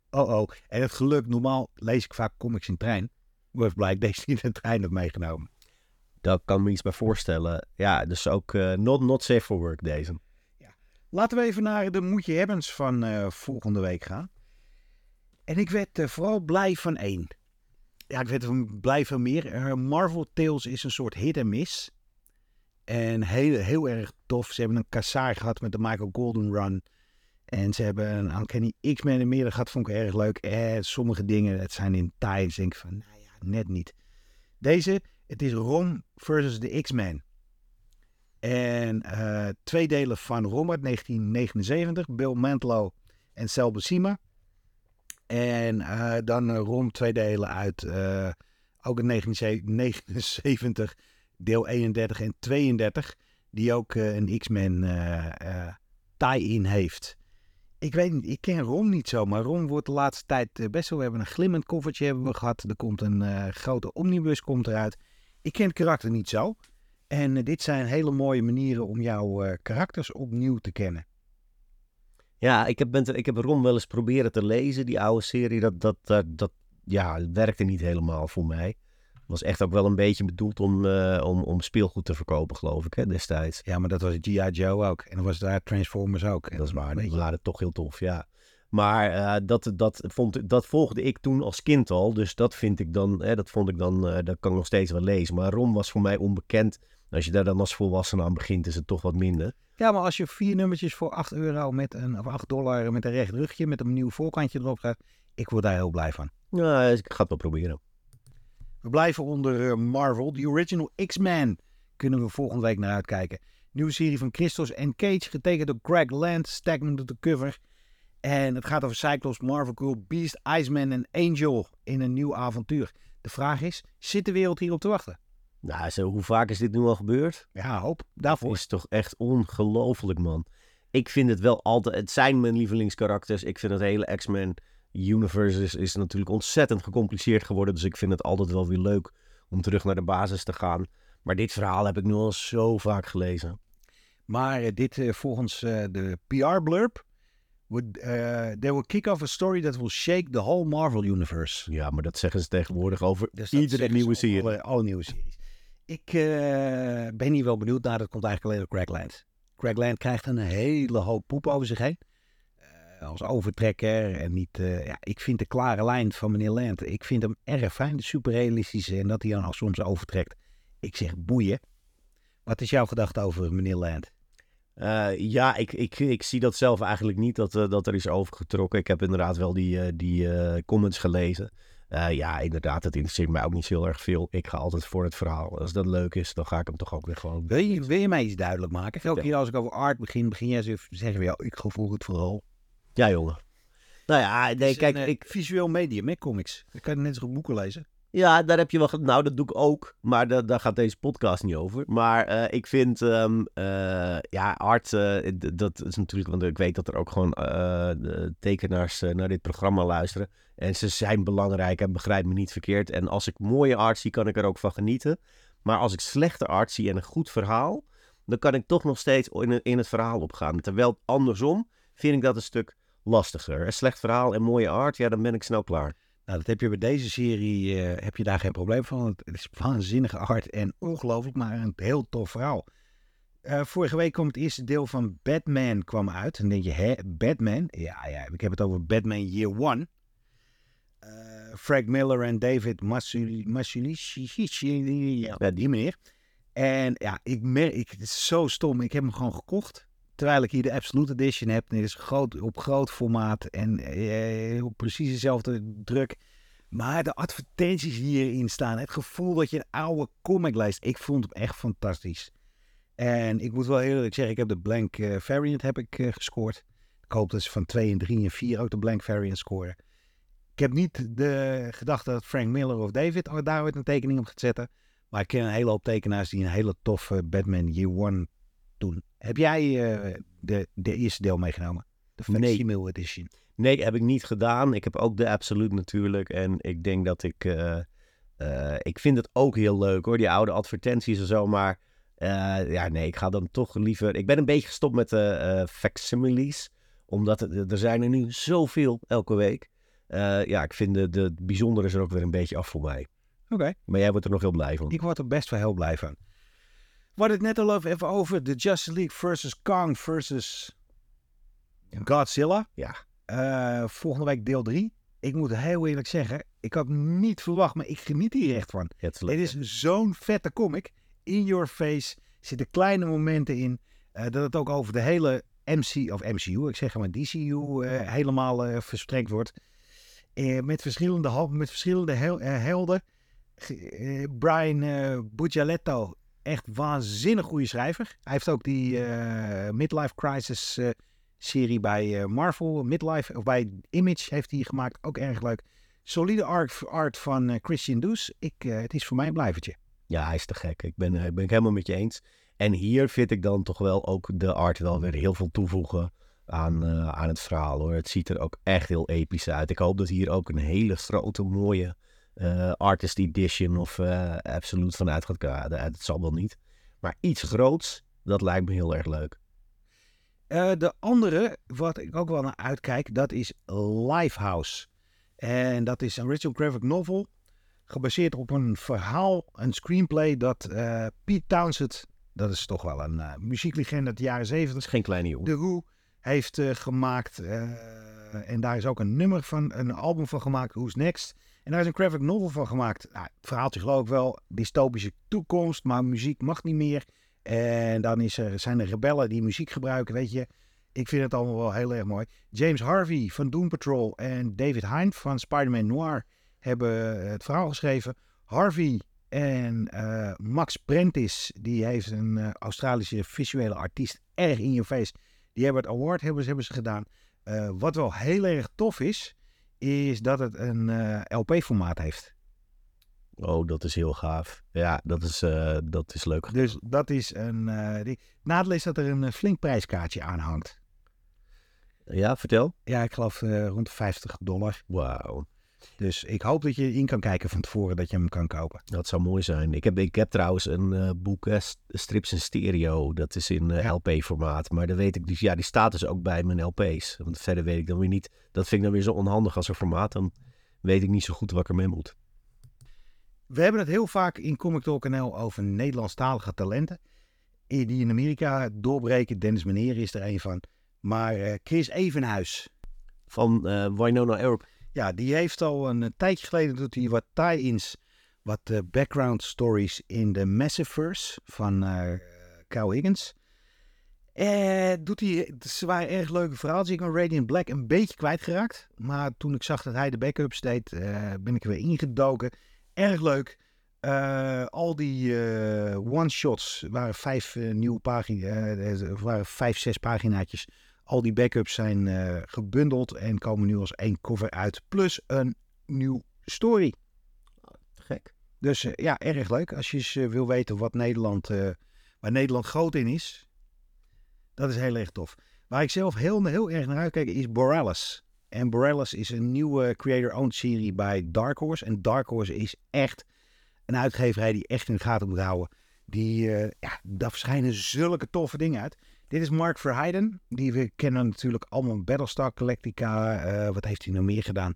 oh oh. En het geluk, normaal lees ik vaak comics in trein. Maar blijkt deze niet in de trein heb meegenomen. Daar kan me iets bij voorstellen. Ja, dus ook eh, not, not safe for work deze. Laten we even naar de moet je hebbens van eh, volgende week gaan. En ik werd eh, vooral blij van één. Ja, ik werd van- blij van meer. Eh, Marvel Tales is een soort hit en miss. En heel, heel erg tof. Ze hebben een kassaar gehad met de Michael Golden Run. En ze hebben een Uncanny X-Men en meerdere gehad. Vond ik erg leuk. En sommige dingen, het zijn in Thais. denk ik van, nou ja, net niet. Deze, het is Rom versus de X-Men. En eh, twee delen van Rom uit 1979. Bill Mantlo en Sal. En eh, dan eh, Rom twee delen uit eh, ook in 1979. Deel 31 en 32. Die ook eh, een X-Men eh, eh, tie-in heeft. Ik weet niet, ik ken Ron niet zo, maar Ron wordt de laatste tijd best wel. We hebben een glimmend koffertje hebben we gehad. Er komt een grote omnibus komt eruit. Ik ken het karakter niet zo. En dit zijn hele mooie manieren om jouw karakters opnieuw te kennen. Ja, ik heb, ik heb Ron wel eens proberen te lezen, die oude serie. Dat, dat, dat, dat ja, werkte niet helemaal voor mij. Was echt ook wel een beetje bedoeld om, eh, om, om speelgoed te verkopen, geloof ik, hè, destijds. Ja, maar dat was G.I. Joe ook. En dat was daar Transformers ook. En Dat is waar, je, waren toch heel tof, ja. Maar eh, dat, dat, vond, dat volgde ik toen als kind al. Dus dat vind ik dan, hè, dat vond ik dan, eh, dat kan ik nog steeds wel lezen. Maar Ron was voor mij onbekend. Als je daar dan als volwassene aan begint, is het toch wat minder. Ja, maar als je vier nummertjes voor 8 euro met een, of 8 dollar met een recht rugje, met een nieuw voorkantje erop gaat, ik word daar heel blij van. Ja, ik ga het wel proberen. We blijven onder eh, Marvel. The Original X-Men kunnen we volgende week naar uitkijken. Nieuwe serie van Christos en Cage, getekend door Greg Land, Stagman op de cover. En het gaat over Cyclops, Marvel Girl, Beast, Iceman en Angel in een nieuw avontuur. De vraag is, zit de wereld hierop te wachten? Nou, zo, hoe vaak is dit nu al gebeurd? Ja, hoop. Daarvoor. is toch echt ongelooflijk, man. Ik vind het wel altijd... Het zijn mijn lievelingskarakters. Ik vind het hele X-Men universe is, is natuurlijk ontzettend gecompliceerd geworden. Dus ik vind het altijd wel weer leuk om terug naar de basis te gaan. Maar dit verhaal heb ik nu al zo vaak gelezen. Maar eh, dit eh, volgens eh, de PR-blurb, would, eh, they will kick off a story that will shake the whole Marvel universe. Ja, maar dat zeggen ze tegenwoordig over Dus iedere nieuwe serie. Alle, alle nieuwe series. Ik ben hier wel benieuwd naar. Dat komt eigenlijk alleen door Greg Land. Greg Land krijgt een hele hoop poep over zich heen. Als overtrekker. En niet, eh, ja, ik vind de klare lijn van meneer Land. Ik vind hem erg fijn. De superrealistische. En dat hij dan al soms overtrekt. Ik zeg boeien. Wat is jouw gedachte over meneer Land? Eh, ja, ik, ik, ik zie dat zelf eigenlijk niet dat, eh, dat er is overgetrokken. Ik heb inderdaad wel die, die comments gelezen. Ja, inderdaad, het interesseert mij ook niet zo heel erg veel. Ik ga altijd voor het verhaal. Als dat leuk is, dan ga ik hem toch ook weer gewoon... Wil je, wil je mij iets duidelijk maken? Elke keer als ik over art begin, begin jij zo te zeggen. Ja, ik gevoel het vooral. Ja, jongen. Nou ja, nee, is kijk, een, eh, ik, visueel medium, hè, comics. Dan kan je net zo goed boeken lezen. Ja, daar heb je wel. ge- Nou, dat doe ik ook. Maar da- daar gaat deze podcast niet over. Maar eh, ik vind, ehm, eh, ja, art, eh, d- dat is natuurlijk, want ik weet dat er ook gewoon eh, de tekenaars eh, naar dit programma luisteren. En ze zijn belangrijk en begrijp me niet verkeerd. En als ik mooie art zie, kan ik er ook van genieten. Maar als ik slechte art zie en een goed verhaal, dan kan ik toch nog steeds in, in het verhaal opgaan. Terwijl andersom vind ik dat een stuk lastiger. Een slecht verhaal en mooie art, ja, dan ben ik snel klaar. Nou, dat heb je bij deze serie, eh, heb je daar geen probleem van. Het is waanzinnige art en ongelooflijk, maar een heel tof verhaal. Eh, vorige week kwam het eerste deel van Batman kwam uit. En dan denk je, hè, Batman? Ja, ja, ik heb het over Batman Year One. Eh, Frank Miller en David ja, Ja, die meneer. En ja, ik merk, ik, het is zo stom. Ik heb hem gewoon gekocht. Terwijl ik hier de Absolute Edition heb. Dit is groot, op groot formaat en eh, op precies dezelfde druk. Maar de advertenties hierin staan, het gevoel dat je een oude comic leest, ik vond hem echt fantastisch. En ik moet wel eerlijk zeggen, ik heb de blank eh, variant heb ik, eh, gescoord. Ik hoop dat ze van 2 en 3 en 4 ook de blank variant scoren. Ik heb niet de gedachte dat Frank Miller of David daar ooit een tekening op gaat zetten. Maar ik ken een hele hoop tekenaars die een hele toffe Batman Year One doen. Heb jij eh, de, de eerste deel meegenomen? De Nee. facsimile edition. Nee, heb ik niet gedaan. Ik heb ook de Absolute natuurlijk. En ik denk dat ik... eh, eh, ik vind het ook heel leuk hoor, die oude advertenties en zo. Maar ja, nee, ik ga dan toch liever... Ik ben een beetje gestopt met de facsimiles. Omdat het- er zijn er nu zoveel elke week. Ja, ik vind de, de bijzondere is er ook weer een beetje af voor mij. Oké. Maar jij wordt er nog heel blij van. Ik word er best wel heel blij van. We hadden het net al even over de Justice League versus Kong versus Godzilla. Ja. Eh, volgende week deel 3. Ik moet heel eerlijk zeggen, ik had niet verwacht, maar ik geniet hier echt van. Het is zo'n vette comic. In your face. Zitten kleine momenten in. eh, dat het ook over de hele MC, of MCU, ik zeg maar DCU, eh, helemaal verstrekt wordt. Met verschillende, met verschillende hel- helden. Brian eh Buccialetto, echt waanzinnig goede schrijver. Hij heeft ook die eh, Midlife Crisis eh, serie bij eh, Marvel, Midlife, of bij Image heeft hij gemaakt. Ook erg leuk. Solide art, art van Christian Does. Ik, het is voor mij een blijvertje. Ja, hij is te gek. Ik ben, eh, ben ik helemaal met je eens. En hier vind ik dan toch wel ook de art wel weer heel veel toevoegen. aan, aan het verhaal hoor. Het ziet er ook echt heel episch uit. Ik hoop dat hier ook een hele grote, mooie uh, Artist Edition of uh, Absolute vanuit gaat komen. Het zal wel niet. Maar iets groots, dat lijkt me heel erg leuk. de andere, wat ik ook wel naar uitkijk, dat is Lifehouse. En dat is een Ritual Graphic Novel. Gebaseerd op een verhaal, een screenplay dat Pete Townsend, dat is toch wel een muzieklegende uit de jaren zeventig. Geen kleine jongen. De Who heeft gemaakt. en daar is ook een nummer van, een album van gemaakt, Who's Next. En daar is een graphic novel van gemaakt. Nou, het verhaaltje geloof ik wel, dystopische toekomst, maar muziek mag niet meer. En dan is er, zijn er rebellen die muziek gebruiken, weet je. Ik vind het allemaal wel heel erg mooi. James Harvey van Doom Patrol en David Hind van Spider-Man Noir hebben het verhaal geschreven. Harvey en uh, Max Prentice, die heeft een uh, Australische visuele artiest, erg in je face. Die hebben het award hebben, hebben ze gedaan. Uh, wat wel heel erg tof is, is dat het een uh, LP-formaat heeft. Oh, dat is heel gaaf. Ja, dat is, uh, dat is leuk. Dus dat is een. Uh, die... Nadeel is dat er een flink prijskaartje aan hangt. Ja, vertel. Ja, ik geloof rond de 50 dollar. Wauw. Dus ik hoop dat je in kan kijken van tevoren dat je hem kan kopen. Dat zou mooi zijn. Ik heb, ik heb trouwens een uh, boek, uh, Strips in Stereo. Dat is in uh, ja. LP-formaat. Maar dan weet ik dus, ja, die staat dus ook bij mijn LP's. Want verder weet ik dan weer niet. Dat vind ik dan weer zo onhandig als een formaat. Dan weet ik niet zo goed wat ik ermee moet. We hebben het heel vaak in Comic Talk NL over Nederlandstalige talenten. Die in Amerika doorbreken. Dennis Meneer is er een van. Maar Chris Evenhuis. Van Winona Earp. Ja, die heeft al een, een tijdje geleden doet hij wat tie-ins, wat uh, background stories in de Massiverse van uh, Higgins. Eh, doet hij, ze waren erg leuke verhalen. Ik ben Radiant Black een beetje kwijtgeraakt. Maar toen ik zag dat hij de backups deed, ben ik er weer ingedoken. Erg leuk. Al die one-shots waren vijf nieuwe pagina's, waren vijf, zes paginaatjes. Al die backups zijn uh, gebundeld en komen nu als één cover uit. Plus een nieuw story. Gek. Dus uh, ja, erg leuk. Als je eens uh, wil weten wat Nederland, waar Nederland groot in is. Dat is heel erg tof. Waar ik zelf heel, heel erg naar uitkijk is Borealis. En Borealis is een nieuwe creator-owned serie bij Dark Horse. En Dark Horse is echt een uitgeverij die echt in de gaten moet houden. Die, ja, daar verschijnen zulke toffe dingen uit. Dit is Mark Verheiden. Die we kennen natuurlijk allemaal Battlestar Galactica. Uh, wat heeft hij nog meer gedaan?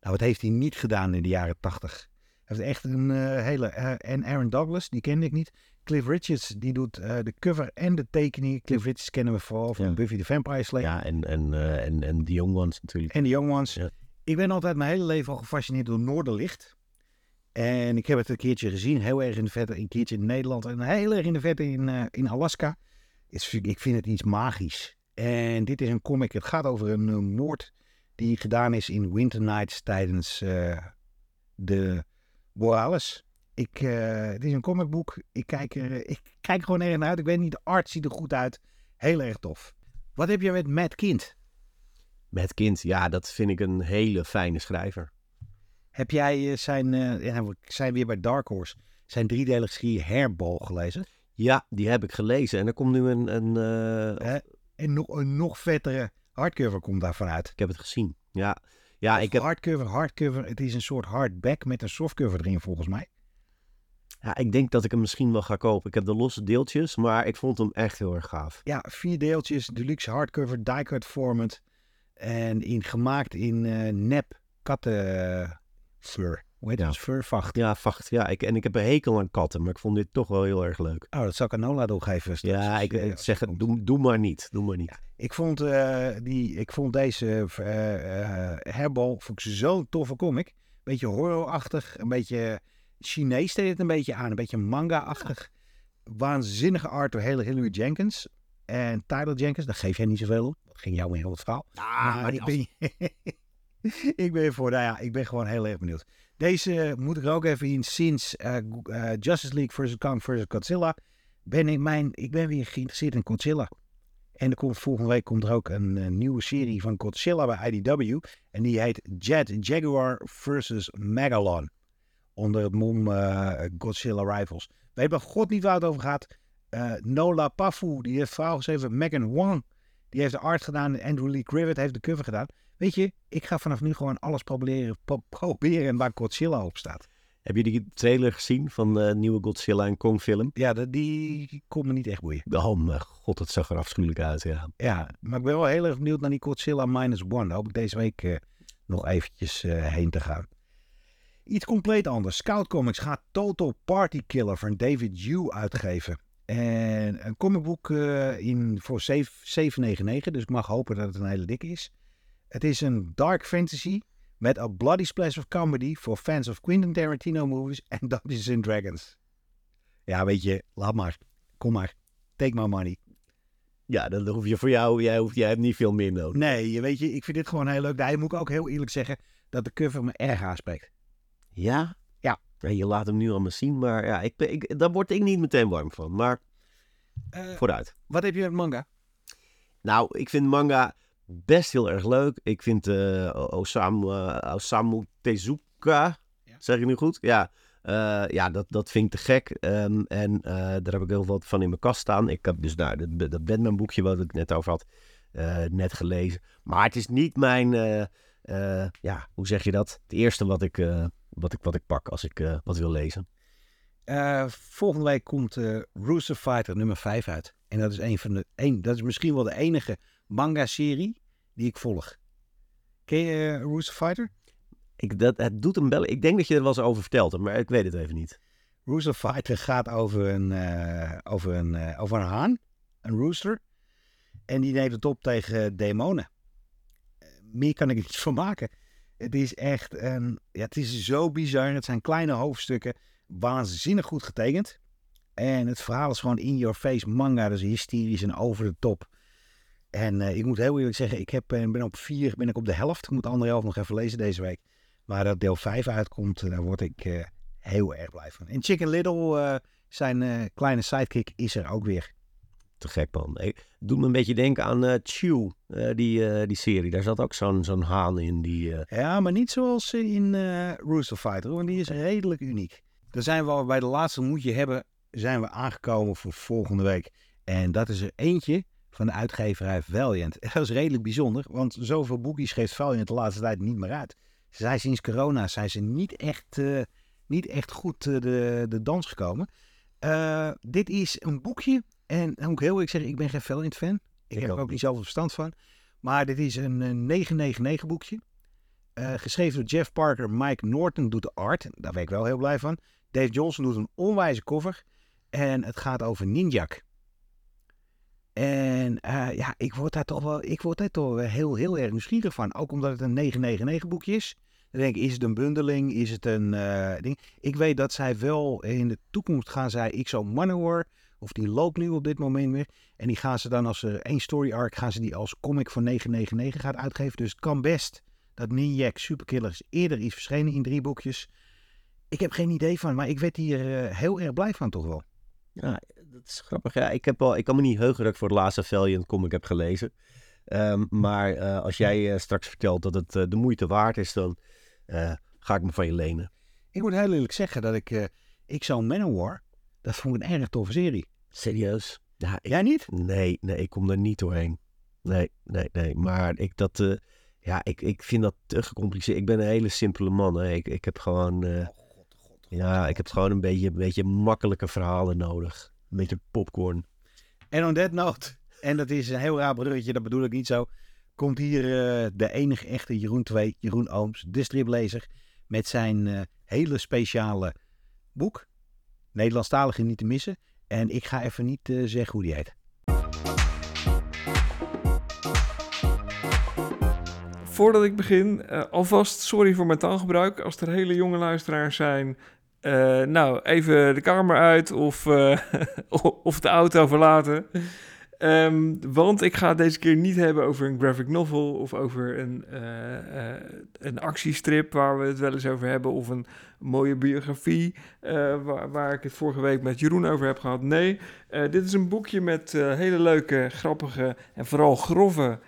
Nou, wat heeft hij niet gedaan in de jaren tachtig? Hij heeft echt een uh, hele... Uh, en Aaron Douglas, die kende ik niet. Cliff Richards, die doet de cover en de tekening. Cliff Richards kennen we vooral van ja. Buffy the Vampire Slayer. Ja, en, en, en, en The Young Ones natuurlijk. En The Young Ones. Ja. Ik ben altijd mijn hele leven al gefascineerd door Noorderlicht. En ik heb het een keertje gezien, heel erg in de verte, een keertje in Nederland en heel erg in de verte in, in Alaska is, ik vind het iets magisch. En dit is een comic, het gaat over een, moord die gedaan is in Winter Nights tijdens uh, de Borealis. Ik, uh, het is een comicboek. Ik kijk, er, ik kijk gewoon erg naar uit. Ik weet niet, de art ziet er goed uit. Heel erg tof. Wat heb je met Matt Kind? Matt Kind, ja, dat vind ik een hele fijne schrijver. Heb jij zijn, uh, ja, we zijn weer bij Dark Horse, zijn driedelige serie Hairball gelezen? Ja, die heb ik gelezen. En er komt nu een... een uh... En nog een nog vettere hardcover komt daarvan uit. Ik heb het gezien. Ja, ja ik heb... Hardcover, hardcover. Het is een soort hardback met een softcover erin volgens mij. Ja, ik denk dat ik hem misschien wel ga kopen. Ik heb de losse deeltjes, maar ik vond hem echt heel erg gaaf. Ja, vier deeltjes, deluxe hardcover, die-cut format. En in, gemaakt in uh, nep kattenfur. Hoe heet ja. dat? Ja, vacht. Ja, ik, en ik heb een hekel aan katten, maar ik vond dit toch wel heel erg leuk. Oh, dat zou ik aan Nola doorgeven. Ja, ik, ik zeg het, doe, doe maar niet. Doe maar niet. Ja, ik, vond, uh, die, ik vond deze uh, uh, Herbal vond ik zo'n toffe comic. Beetje horrorachtig, een beetje Chinees deed het een beetje aan, een beetje manga-achtig. Waanzinnige art door hele Hillary Jenkins. En Tyler Jenkins, daar geef jij niet zoveel om. Dat ging jou heel het verhaal. Ah, maar ik ben, ik ben voor, nou ja, ik ben gewoon heel erg benieuwd. Deze moet ik ook even in sinds uh, uh, Justice League vs. Kong vs. Godzilla. Ben ik, mijn, ik ben weer geïnteresseerd in Godzilla. En er komt, volgende week komt er ook een, nieuwe serie van Godzilla bij IDW. En die heet Jet Jaguar vs. Megalon. Onder het mom uh, Godzilla Rivals. Weet maar god niet waar het over gaat. Nola Pafu, die heeft verhaal geschreven. Megan Wong Die heeft de art gedaan. Andrew Lee Griffith heeft de cover gedaan. Weet je, ik ga vanaf nu gewoon alles proberen, pro- proberen waar Godzilla op staat. Heb je die trailer gezien van de nieuwe Godzilla en Kong film? Ja, dat- die komt me niet echt boeien. Oh mijn god, het zag er afschuwelijk uit, ja. Ja, maar ik ben wel heel erg benieuwd naar die Godzilla Minus One. Daar hoop ik deze week eh, nog eventjes eh, heen te gaan. Iets compleet anders. Scout Comics gaat Total Party Killer van David Yu uitgeven. En een comicboek eh, in, voor 7,99. Dus ik mag hopen dat het een hele dikke is. Het is een dark fantasy met a bloody splash of comedy voor fans of Quentin Tarantino movies en Dungeons and Dragons. Ja, weet je, laat maar. Kom maar. Take my money. Ja, dan hoef je voor jou, jij, hoeft, jij hebt niet veel meer nodig. Nee, je weet je, ik vind dit gewoon heel leuk. Daar moet ik ook heel eerlijk zeggen dat de cover me erg aanspreekt. Ja? Ja. Ja, Je laat hem nu allemaal zien, maar ja, ik, ik, daar word ik niet meteen warm van. Maar Eh, vooruit. wat heb je met manga? Nou, ik vind manga best heel erg leuk. Ik vind eh, Osamu, eh, Osamu Tezuka, Ja. zeg ik nu goed? Ja, Eh, ja dat, dat vind ik te gek. Ehm, en daar heb ik heel wat van in mijn kast staan. Ik heb dus nou, dat, dat Batman boekje wat ik net over had, net gelezen. Maar het is niet mijn, ja, hoe zeg je dat? Het eerste wat ik, wat ik, wat ik pak als ik wat wil lezen. Volgende week komt Rooster Fighter nummer 5 uit. En dat is, een van de, een, dat is misschien wel de enige manga-serie die ik volg. Ken je Rooster Fighter? Ik, dat, het doet hem wel. Ik denk dat je er wel eens over verteld hebt, maar ik weet het even niet. Rooster Fighter gaat over een, eh, over, een, eh, over een haan, een rooster. En die neemt het op tegen demonen. Meer kan ik er niet van maken. Het is echt een, ja, het is zo bizar. Het zijn kleine hoofdstukken, waanzinnig goed getekend. En het verhaal is gewoon in your face manga, dus hysterisch en over de top. En eh, ik moet heel eerlijk zeggen, ik heb, eh, ben op vier, ben ik op de helft. Ik moet de andere helft nog even lezen deze week. Maar dat deel 5 uitkomt, eh, daar word ik heel erg blij van. En Chicken Little, zijn kleine sidekick, is er ook weer. Te gek man. Ik, doet me een beetje denken aan Chew, die, die serie. Daar zat ook zo'n zo'n haan in. Die, Ja, maar niet zoals in Rooster Fighter, want die is redelijk uniek. Dan zijn we al bij de laatste moet je hebben, zijn we aangekomen voor volgende week. En dat is er eentje van de uitgeverij Valiant. En dat is redelijk bijzonder, want zoveel boekjes geeft Valiant de laatste tijd niet meer uit. Zij sinds corona zijn ze niet echt, eh, niet echt goed eh, de, de dans gekomen. Eh, dit is een boekje, en dan moet ik heel eerlijk zeggen, ik ben geen Valiant fan. Ik, Ik heb er ook niet zoveel verstand van. Maar dit is een, eh, 999 boekje. Geschreven door Jeff Parker. Mike Norton doet de art. Daar ben ik wel heel blij van. Dave Johnson doet een onwijze cover. En het gaat over Ninjak. En eh, ja, ik word daar toch wel, ik word daar toch wel heel, heel erg nieuwsgierig van. Ook omdat het een 999 boekje is. Dan denk ik, is het een bundeling? Is het een eh, ding? Ik weet dat zij wel in de toekomst gaan zij XO Manowar. Of die loopt nu op dit moment weer. En die gaan ze dan als er één story arc gaan ze die als comic voor 999 gaat uitgeven. Dus het kan best dat Ninjak Superkillers eerder is verschenen in drie boekjes. Ik heb geen idee van, maar ik werd hier eh, heel erg blij van toch wel. Ja, dat is grappig. Ja, ik, heb al, ik kan me niet heugen dat ik voor het laatste Valiant comic heb gelezen. Ehm, maar eh, als jij eh, straks vertelt dat het eh, de moeite waard is, dan ga ik me van je lenen. Ik moet heel eerlijk zeggen dat ik, ik zou Manowar, dat vond ik een erg toffe serie. Serieus? Ja, ik, Jij niet? nee, nee, ik kom er niet doorheen. Nee, nee, nee. Maar ik, dat, ja, ik, ik vind dat te gecompliceerd. Ik ben een hele simpele man. Hè. Ik, ik heb gewoon, eh, ja, ik heb gewoon een beetje, een beetje makkelijke verhalen nodig. Een beetje popcorn. En on that note, en dat is een heel raar bruggetje, dat bedoel ik niet zo, komt hier eh, de enige echte Jeroen 2, Jeroen Ooms, de striplezer, met zijn eh, hele speciale boek. Nederlandstalige niet te missen. En ik ga even niet eh, zeggen hoe die heet. Voordat ik begin, eh, alvast sorry voor mijn taalgebruik. Als er hele jonge luisteraars zijn, eh, nou, even de kamer uit of, eh, of de auto verlaten. Ehm, want ik ga het deze keer niet hebben over een graphic novel of over een, eh, een actiestrip waar we het wel eens over hebben of een mooie biografie waar, waar ik het vorige week met Jeroen over heb gehad. Nee, dit is een boekje met hele leuke, grappige en vooral grove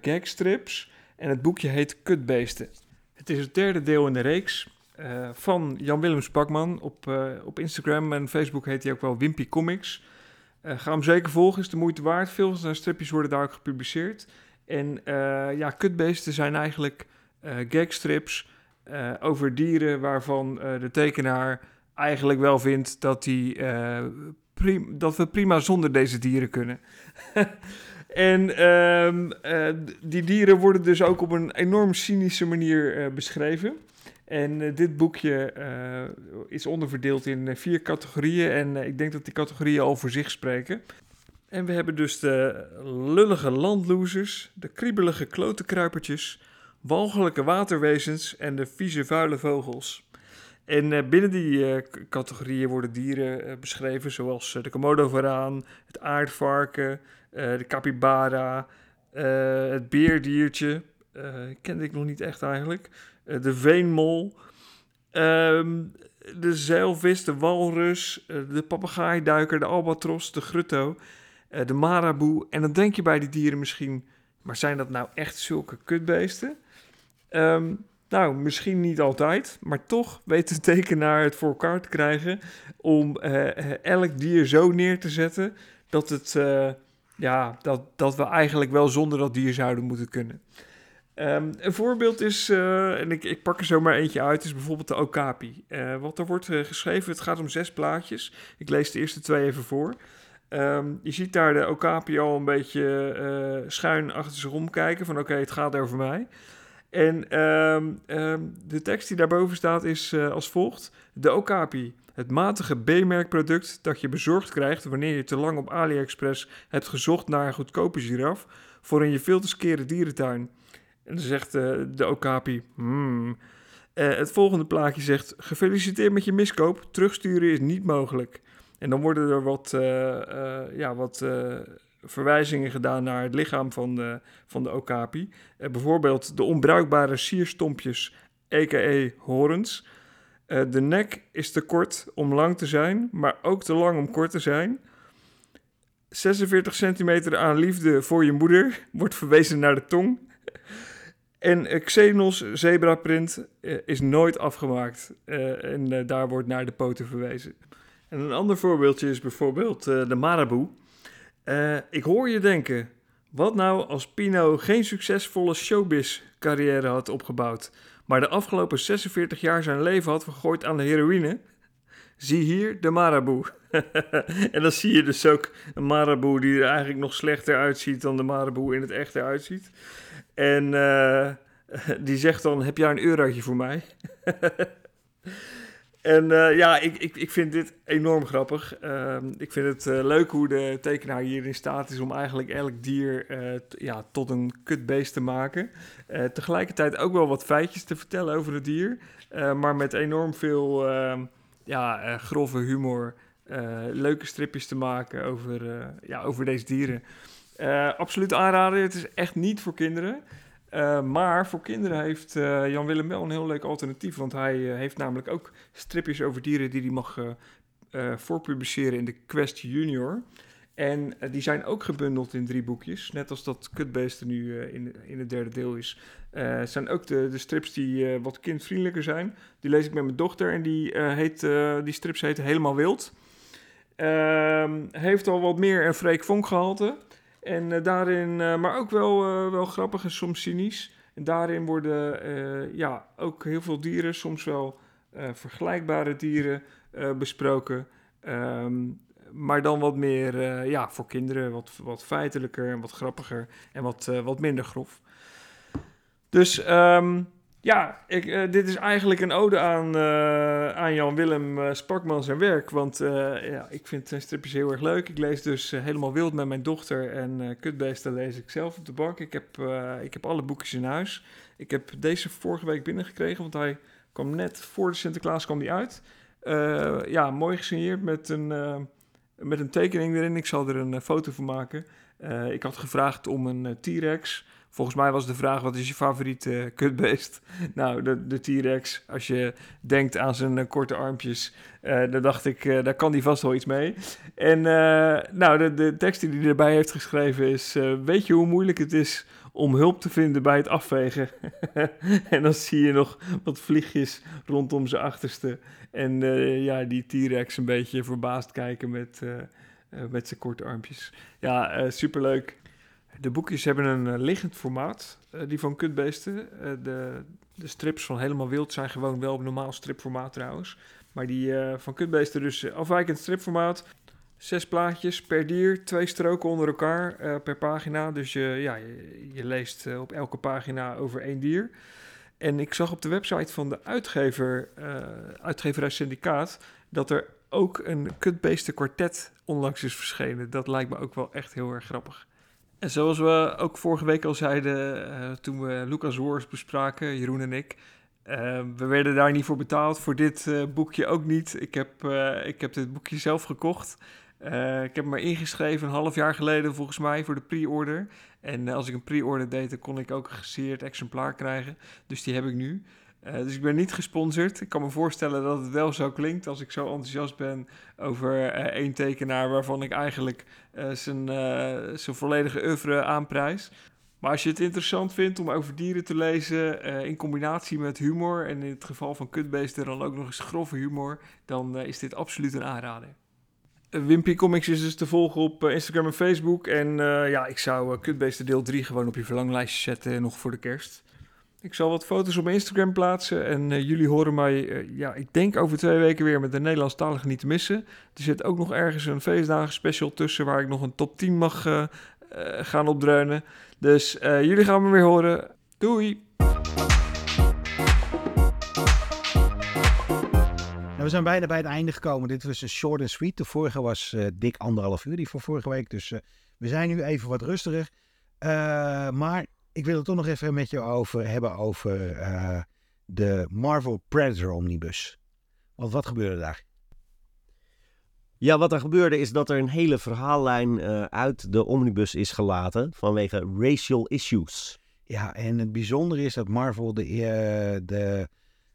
gagstrips. En het boekje heet Kutbeesten. Het is het derde deel in de reeks eh, van Jan-Willem Spakman. Op, eh, op Instagram en Facebook heet hij ook wel Wimpy Comics. ga hem zeker volgen, is de moeite waard. Veel van zijn stripjes worden daar ook gepubliceerd. En ja, kutbeesten zijn eigenlijk gagstrips over dieren waarvan de tekenaar eigenlijk wel vindt dat, die, dat we prima zonder deze dieren kunnen. En ehm, eh, die dieren worden dus ook op een enorm cynische manier beschreven. En uh, dit boekje is onderverdeeld in vier categorieën. En ik denk dat die categorieën al voor zich spreken. En we hebben dus de lullige landlosers, de kriebelige klotenkruipertjes, walgelijke waterwezens en de vieze vuile vogels. En binnen die categorieën worden dieren beschreven, zoals de komodo-varaan, het aardvarken, eh, de capybara, eh, het beerdiertje, kende ik nog niet echt eigenlijk. De veenmol, ehm, de zeilvis, de walrus, de papegaaiduiker, de albatros, de grutto, de maraboe. En dan denk je bij die dieren misschien, maar zijn dat nou echt zulke kutbeesten? Ehm, nou, misschien niet altijd, maar toch weet de tekenaar het voor elkaar te krijgen om elk dier zo neer te zetten dat het ja, dat, dat we eigenlijk wel zonder dat dier zouden moeten kunnen. Um, een voorbeeld is, uh, en ik, ik pak er zo maar eentje uit, is bijvoorbeeld de Okapi. Uh, wat er wordt uh, geschreven, het gaat om zes plaatjes. Ik lees de eerste twee even voor. Um, je ziet daar de Okapi al een beetje schuin achter zich omkijken, van oké, het gaat over mij. En um, de tekst die daarboven staat is als volgt. De Okapi het matige B-merkproduct dat je bezorgd krijgt wanneer je te lang op AliExpress hebt gezocht naar een goedkope giraf voor in je veel te skere dierentuin. En dan zegt uh, de Okapi, hmm. Uh, het volgende plaatje zegt, gefeliciteerd met je miskoop, terugsturen is niet mogelijk. En dan worden er wat, uh, ja, wat verwijzingen gedaan naar het lichaam van de, van de Okapi. bijvoorbeeld de onbruikbare sierstompjes, a.k.a. horens. De nek is te kort om lang te zijn, maar ook te lang om kort te zijn. 46 centimeter aan liefde voor je moeder wordt verwezen naar de tong. En Xenos zebraprint uh, is nooit afgemaakt. Uh, en daar wordt naar de poten verwezen. En een ander voorbeeldje is bijvoorbeeld de Maraboe. ik hoor je denken, wat nou als Pino geen succesvolle showbiz carrière had opgebouwd? maar de afgelopen 46 jaar zijn leven had vergooid aan de heroïne. Zie hier de Maraboe. en dan zie je dus ook een Maraboe die er eigenlijk nog slechter uitziet dan de Maraboe in het echt eruit ziet. En uh, die zegt dan: Heb jij een eurotje voor mij? En uh, ja, ik, ik, ik vind dit enorm grappig. Uh, ik vind het uh, leuk hoe de tekenaar hier in staat is om eigenlijk elk dier ja, tot een kutbeest te maken. tegelijkertijd ook wel wat feitjes te vertellen over het dier. maar met enorm veel ehm, ja, grove humor. leuke stripjes te maken over, ja, over deze dieren. Absoluut aanraden. Het is echt niet voor kinderen. Uh, maar voor kinderen heeft uh, Jan Willem wel een heel leuk alternatief. Want hij heeft namelijk ook stripjes over dieren die hij mag voorpubliceren in de Quest Junior. En die zijn ook gebundeld in drie boekjes. Net als dat Kutbeesten nu in, in het derde deel is. Het zijn ook de, de strips die wat kindvriendelijker zijn. Die lees ik met mijn dochter en die, heet, die strips heten Helemaal Wild. Ehm, heeft al wat meer een Freek Vonk gehalte. En uh, daarin, uh, maar ook wel, uh, wel grappig en soms cynisch. En daarin worden ja, ook heel veel dieren, soms wel vergelijkbare dieren besproken. Um, maar dan wat meer ja, voor kinderen, wat, wat feitelijker en wat grappiger en wat, wat minder grof. Dus um, ja, ik, uh, dit is eigenlijk een ode aan, uh, aan Jan-Willem uh, Spakman zijn werk. Want ja, ik vind zijn stripjes heel erg leuk. Ik lees dus helemaal wild met mijn dochter. En Kutbeesten lees ik zelf op de bank. Ik heb, ik heb alle boekjes in huis. Ik heb deze vorige week binnengekregen, want hij kwam net voor de Sinterklaas kwam die uit. ja, mooi gesigneerd met een, met een tekening erin. Ik zal er een foto van maken. ik had gevraagd om een T-Rex... Volgens mij was de vraag: wat is je favoriete uh, kutbeest? Nou, de, de T-Rex. Als je denkt aan zijn uh, korte armpjes, uh, dan dacht ik, daar kan die vast wel iets mee. En nou, de, de tekst die hij erbij heeft geschreven is: Weet je hoe moeilijk het is om hulp te vinden bij het afvegen? en dan zie je nog wat vliegjes rondom zijn achterste. En ja, die T-Rex een beetje verbaasd kijken met eh, met zijn korte armpjes. Ja, eh, superleuk. De boekjes hebben een eh, liggend formaat, eh, die van Kutbeesten. Eh, de, de strips van Helemaal Wild zijn gewoon wel op normaal stripformaat trouwens. Maar die van Kutbeesten dus afwijkend stripformaat. Zes plaatjes per dier, twee stroken onder elkaar per pagina. Dus je, ja, je, je leest op elke pagina over één dier. En ik zag op de website van de uitgever, uitgeverij Syndicaat, dat er ook een kutbeesten kwartet onlangs is verschenen. Dat lijkt me ook wel echt heel erg grappig. En zoals we ook vorige week al zeiden, eh, toen we Lucas Wars bespraken, Jeroen en ik, eh, we werden daar niet voor betaald. Voor dit eh, boekje ook niet. Ik heb, ik heb dit boekje zelf gekocht. Ik heb me ingeschreven een half jaar geleden volgens mij voor de pre-order. En als ik een pre-order deed, dan kon ik ook een gesigneerd exemplaar krijgen. Dus die heb ik nu. Eh, dus ik ben niet gesponsord. Ik kan me voorstellen dat het wel zo klinkt als ik zo enthousiast ben over eh, één tekenaar waarvan ik eigenlijk eh, zijn, zijn volledige oeuvre aanprijs. Maar als je het interessant vindt om over dieren te lezen in combinatie met humor en in het geval van kutbeesten dan ook nog eens grove humor, dan is dit absoluut een aanrader. Wimpy Comics is dus te volgen op Instagram en Facebook. En ja, ik zou Kutbeesten deel 3 gewoon op je verlanglijstje zetten, nog voor de kerst. Ik zal wat foto's op Instagram plaatsen en eh, jullie horen mij, eh, ja, ik denk over twee weken weer met de Nederlandstalige niet te missen. Er zit ook nog ergens een feestdagen special tussen waar ik nog een top 10 mag eh, gaan opdreunen. Dus jullie gaan me weer horen. Doei! Nou, we zijn bijna bij het einde gekomen. Dit was een short and sweet. De vorige was dik anderhalf uur, die van vorige week. Dus we zijn nu even wat rustiger. Maar ik wil het toch nog even met je over hebben over eh, de Marvel Predator Omnibus. Want wat gebeurde daar? Ja, wat er gebeurde is dat er een hele verhaallijn eh, uit de omnibus is gelaten vanwege racial issues. Ja, en het bijzondere is dat Marvel de, eh, de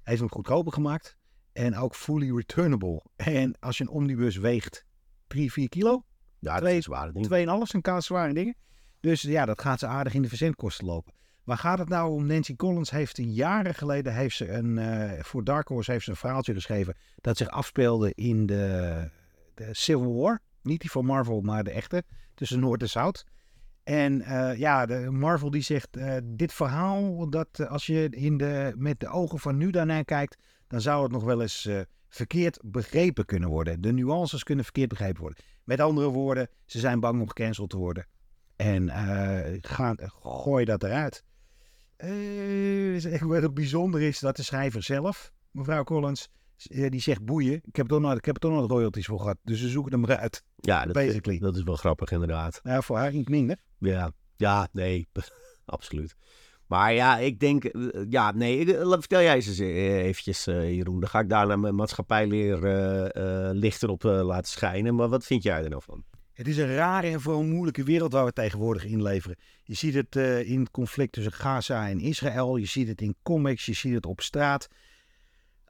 heeft hem goedkoper gemaakt. En ook fully returnable. En als je een omnibus weegt 3, 4 kilo, Ja, dat Twee- is waar. ding. 2,5 zijn kaatzware dingen. Dus ja, dat gaat ze aardig in de verzendkosten lopen. Waar gaat het nou om? Nancy Collins heeft een jaren geleden heeft ze een, eh, voor Dark Horse heeft ze een verhaaltje geschreven dat zich afspeelde in de, de Civil War. Niet die van Marvel, maar de echte, tussen Noord en Zuid. En eh, ja, de Marvel die zegt, eh, dit verhaal, dat als je in de, met de ogen van nu daarnaar kijkt, dan zou het nog wel eens verkeerd begrepen kunnen worden. De nuances kunnen verkeerd begrepen worden. Met andere woorden, ze zijn bang om gecanceld te worden. En eh, gaan, gooi dat eruit. Eh, is echt wat het bijzonder is dat de schrijver zelf, mevrouw Collins, eh, die zegt boeien. Ik heb er toch nooit, ik heb er toch nooit royalties voor gehad. Dus ze zoeken hem eruit. Ja, dat, Basically. dat is wel grappig inderdaad. Nou, voor haar niet minder. Ja, ja nee, absoluut. Maar ja, ik denk, eh, ja, nee, eh, vertel jij eens eh, eventjes, eh, Jeroen. Dan ga ik daarna mijn maatschappijleer eh, eh, lichter op eh, laten schijnen. Maar wat vind jij er nou van? Het is een rare en vooral moeilijke wereld waar we tegenwoordig in leveren. Je ziet het eh, in het conflict tussen Gaza en Israël. Je ziet het in comics. Je ziet het op straat.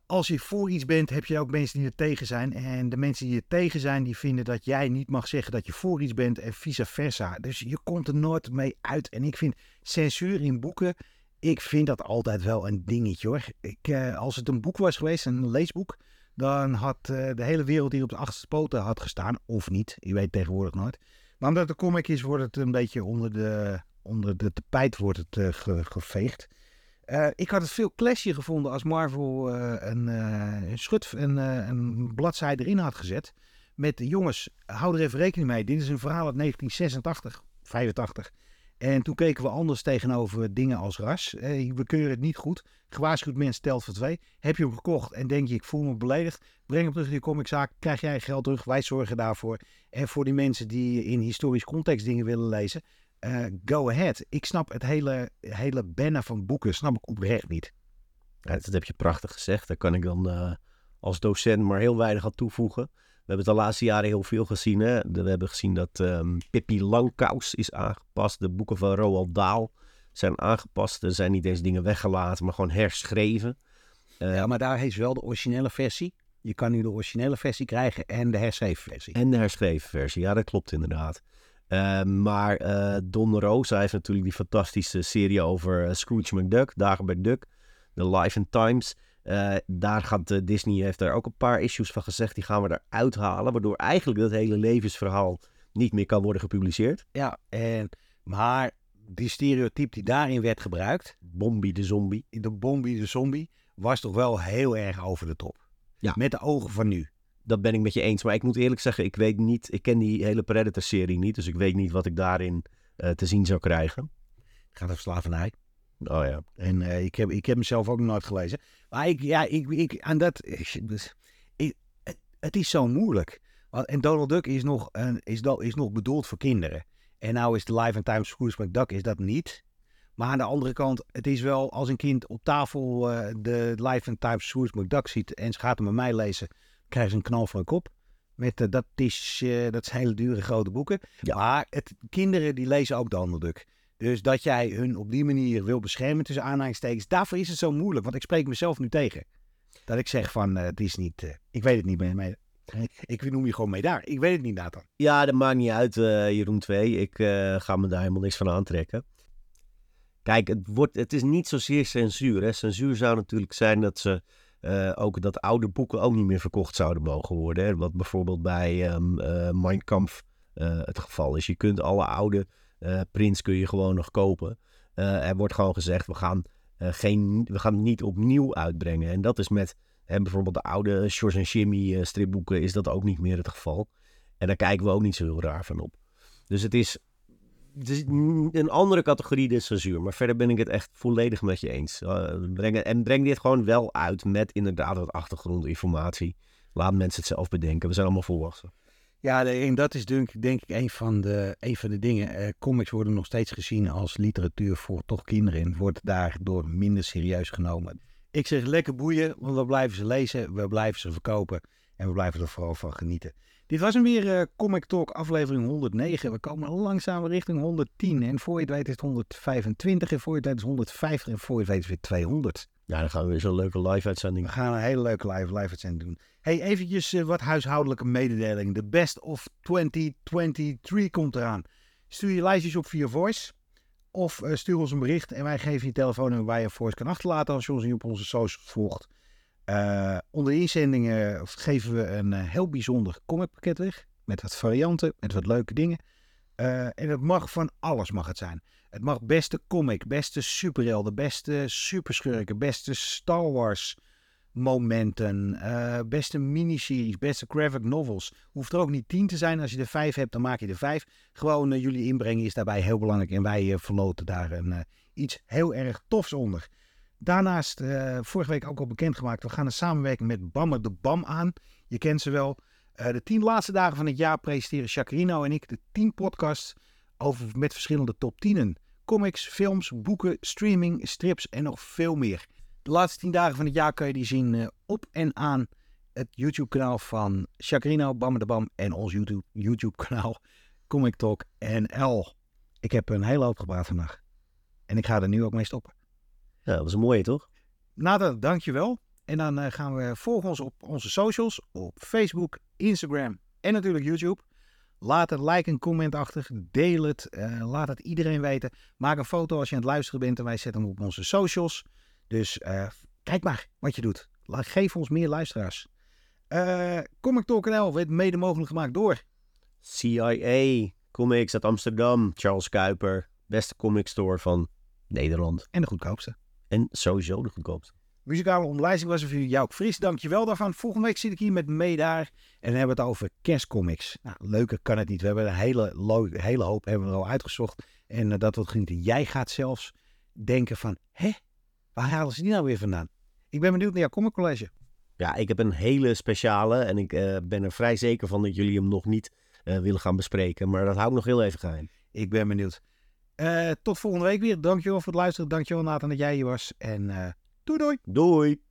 Als je voor iets bent, heb je ook mensen die er tegen zijn. En de mensen die er tegen zijn, die vinden dat jij niet mag zeggen dat je voor iets bent en vice versa. Dus je komt er nooit mee uit. En ik vind censuur in boeken, ik vind dat altijd wel een dingetje hoor. Ik, eh, als het een boek was geweest, een leesboek, dan had eh, de hele wereld hier op de achterste poten had gestaan. Of niet, je weet tegenwoordig nooit. Maar omdat een comic is, wordt het een beetje onder de, onder de tapijt wordt het, eh, ge- geveegd. Eh, ik had het veel classier gevonden als Marvel een, schut, een, een bladzijde erin had gezet. Met jongens, hou er even rekening mee. Dit is een verhaal uit 1986, 85. En toen keken we anders tegenover dingen als ras. Eh, we keuren het niet goed. Gewaarschuwd mens telt voor twee. Heb je hem gekocht en denk je, ik voel me beledigd. Breng hem terug in je comiczaak. Krijg jij geld terug. Wij zorgen daarvoor. En voor die mensen die in historisch context dingen willen lezen. eh, go ahead. Ik snap het hele, hele bannen van boeken. Snap ik oprecht niet. Ja, dat heb je prachtig gezegd. Daar kan ik dan eh, als docent maar heel weinig aan toevoegen. We hebben het de laatste jaren heel veel gezien. Hè? We hebben gezien dat ehm Pippi Langkous is aangepast. De boeken van Roald Dahl zijn aangepast. Er zijn niet eens dingen weggelaten, maar gewoon herschreven. Eh, Ja, maar daar heeft wel de originele versie. Je kan nu de originele versie krijgen en de herschreven versie. En de herschreven versie, ja, dat klopt inderdaad. Eh, maar eh, Don Rosa heeft natuurlijk die fantastische serie over eh, Scrooge McDuck, Dagen bij Duck, The Life and Times. Eh, daar gaat eh, Disney heeft er ook een paar issues van gezegd. Die gaan we eruit halen. Waardoor eigenlijk dat hele levensverhaal niet meer kan worden gepubliceerd. Ja, en, maar die stereotype die daarin werd gebruikt, Bombi de zombie. de Bombi de zombie, was toch wel heel erg over de top. Ja. Met de ogen van nu. Dat ben ik met je eens. Maar ik moet eerlijk zeggen, ik weet niet. Ik ken die hele Predator-serie niet. Dus ik weet niet wat ik daarin eh, te zien zou krijgen. Het gaat over slavernij. Oh ja. En eh, ik, heb, ik heb hem zelf ook nog nooit gelezen. Maar ik, ja, ik, ik, aan dat, dus, ik, het, is zo moeilijk. Want, en Donald Duck is nog, is, is nog bedoeld voor kinderen. En nou is de Live and Times Scrooge McDuck is dat niet. Maar aan de andere kant, het is wel als een kind op tafel eh, de Live and Times Scrooge McDuck ziet en ze gaat hem bij mij lezen, krijgen ze een knal van een kop. Met, eh, dat, is, dat zijn hele dure grote boeken. Ja. Maar het, kinderen die lezen ook Donald Duck. Dus dat jij hun op die manier wil beschermen tussen aanhalingstekens, daarvoor is het zo moeilijk. Want ik spreek mezelf nu tegen. Dat ik zeg van, eh, het is niet, eh, ik weet het niet meer. Ik noem je gewoon mee daar. Ik weet het niet, Nathan. Ja, dat maakt niet uit, eh, Jeroen 2. Ik ga me daar helemaal niks van aantrekken. Kijk, het, wordt, het is niet zozeer censuur. Hè. Censuur zou natuurlijk zijn dat ze ook dat oude boeken ook niet meer verkocht zouden mogen worden. Hè. Wat bijvoorbeeld bij ehm eh, Mein Kampf het geval is. Je kunt alle oude prints kun je gewoon nog kopen. Eh, er wordt gewoon gezegd, we gaan, eh, geen, we gaan het niet opnieuw uitbrengen. En dat is met hè, bijvoorbeeld de oude Shores en Jimmy eh, stripboeken is dat ook niet meer het geval. En daar kijken we ook niet zo heel raar van op. Dus het is, het is een andere categorie dan censuur. Maar verder ben ik het echt volledig met je eens. Eh, breng, en breng dit gewoon wel uit met inderdaad wat achtergrondinformatie. Laat mensen het zelf bedenken. We zijn allemaal volwassen. Ja, en dat is denk, denk ik een van de, een van de dingen. Eh, comics worden nog steeds gezien als literatuur voor toch kinderen. En wordt daardoor minder serieus genomen. Ik zeg lekker boeien, want we blijven ze lezen, we blijven ze verkopen. En we blijven er vooral van genieten. Dit was hem weer, eh, Comic Talk aflevering 109. We komen langzaam richting 110. En voor je het weet is het 125. En voor je het weet is het 150. En voor je het weet is het weer 200. Ja, dan gaan we weer zo'n leuke live-uitzending. We gaan een hele leuke live, live uitzending doen. Hey, eventjes eh, wat huishoudelijke mededelingen. De Best of 2023 komt eraan. Stuur je lijstjes op via voice. Of eh, stuur ons een bericht en wij geven je telefoonnummer waar je voice kan achterlaten als je ons niet op onze socials volgt. Eh, onder de inzendingen geven we een heel bijzonder comicpakket weg. Met wat varianten, met wat leuke dingen. En het mag van alles mag het zijn. Het mag beste comic, beste superhelden, beste superschurken, beste Star Wars momenten, eh, beste miniseries, beste graphic novels. Hoeft er ook niet tien te zijn. Als je er vijf hebt, dan maak je er vijf. Gewoon eh, jullie inbrengen is daarbij heel belangrijk. En wij eh, verloten daar een, iets heel erg tofs onder. Daarnaast, vorige week ook al bekendgemaakt, we gaan een samenwerking met Bammer de Bam aan. Je kent ze wel. De tien laatste dagen van het jaar presenteren Chacarino en ik de tien podcasts over, met verschillende top 10'en. Comics, films, boeken, streaming, strips en nog veel meer. De laatste tien dagen van het jaar kan je die zien eh, op en aan het YouTube-kanaal van Chacarino, Bam de Bam en ons YouTube- YouTube-kanaal Comic Talk NL. Ik heb een hele hoop gepraat vandaag. En ik ga er nu ook mee stoppen. Ja, dat was een mooie, toch? Nathan, dankjewel. En dan eh, gaan we volgen ons op onze socials, op Facebook, Instagram en natuurlijk YouTube. Laat een like en comment achter. Deel het. eh, laat het iedereen weten. Maak een foto als je aan het luisteren bent en wij zetten hem op onze socials. Dus eh, kijk maar wat je doet. Geef ons meer luisteraars. Eh Comic Talk NL werd mede mogelijk gemaakt door. CIA, Comics uit Amsterdam, Charles Kuiper, beste comic store van Nederland. En de goedkoopste. En sowieso de goedkoopste. Muzikale omlijsting was er voor Jouk Fris. Dankjewel daarvan. Volgende week zit ik hier met Meedaar. En dan hebben we het over kerstcomics. Nou, leuker kan het niet. We hebben een hele, hele hoop hebben we er al uitgezocht. En eh, dat wat genieten. Jij gaat zelfs denken van... Hé, waar halen ze die nou weer vandaan? Ik ben benieuwd naar jouw comic college. Ja, ik heb een hele speciale en ik eh, ben er vrij zeker van dat jullie hem nog niet eh, willen gaan bespreken. Maar dat hou ik nog heel even geheim. Ik ben benieuwd. Tot volgende week weer. Dankjewel voor het luisteren. Dankjewel Nathan dat jij hier was. En doei doei. Doei!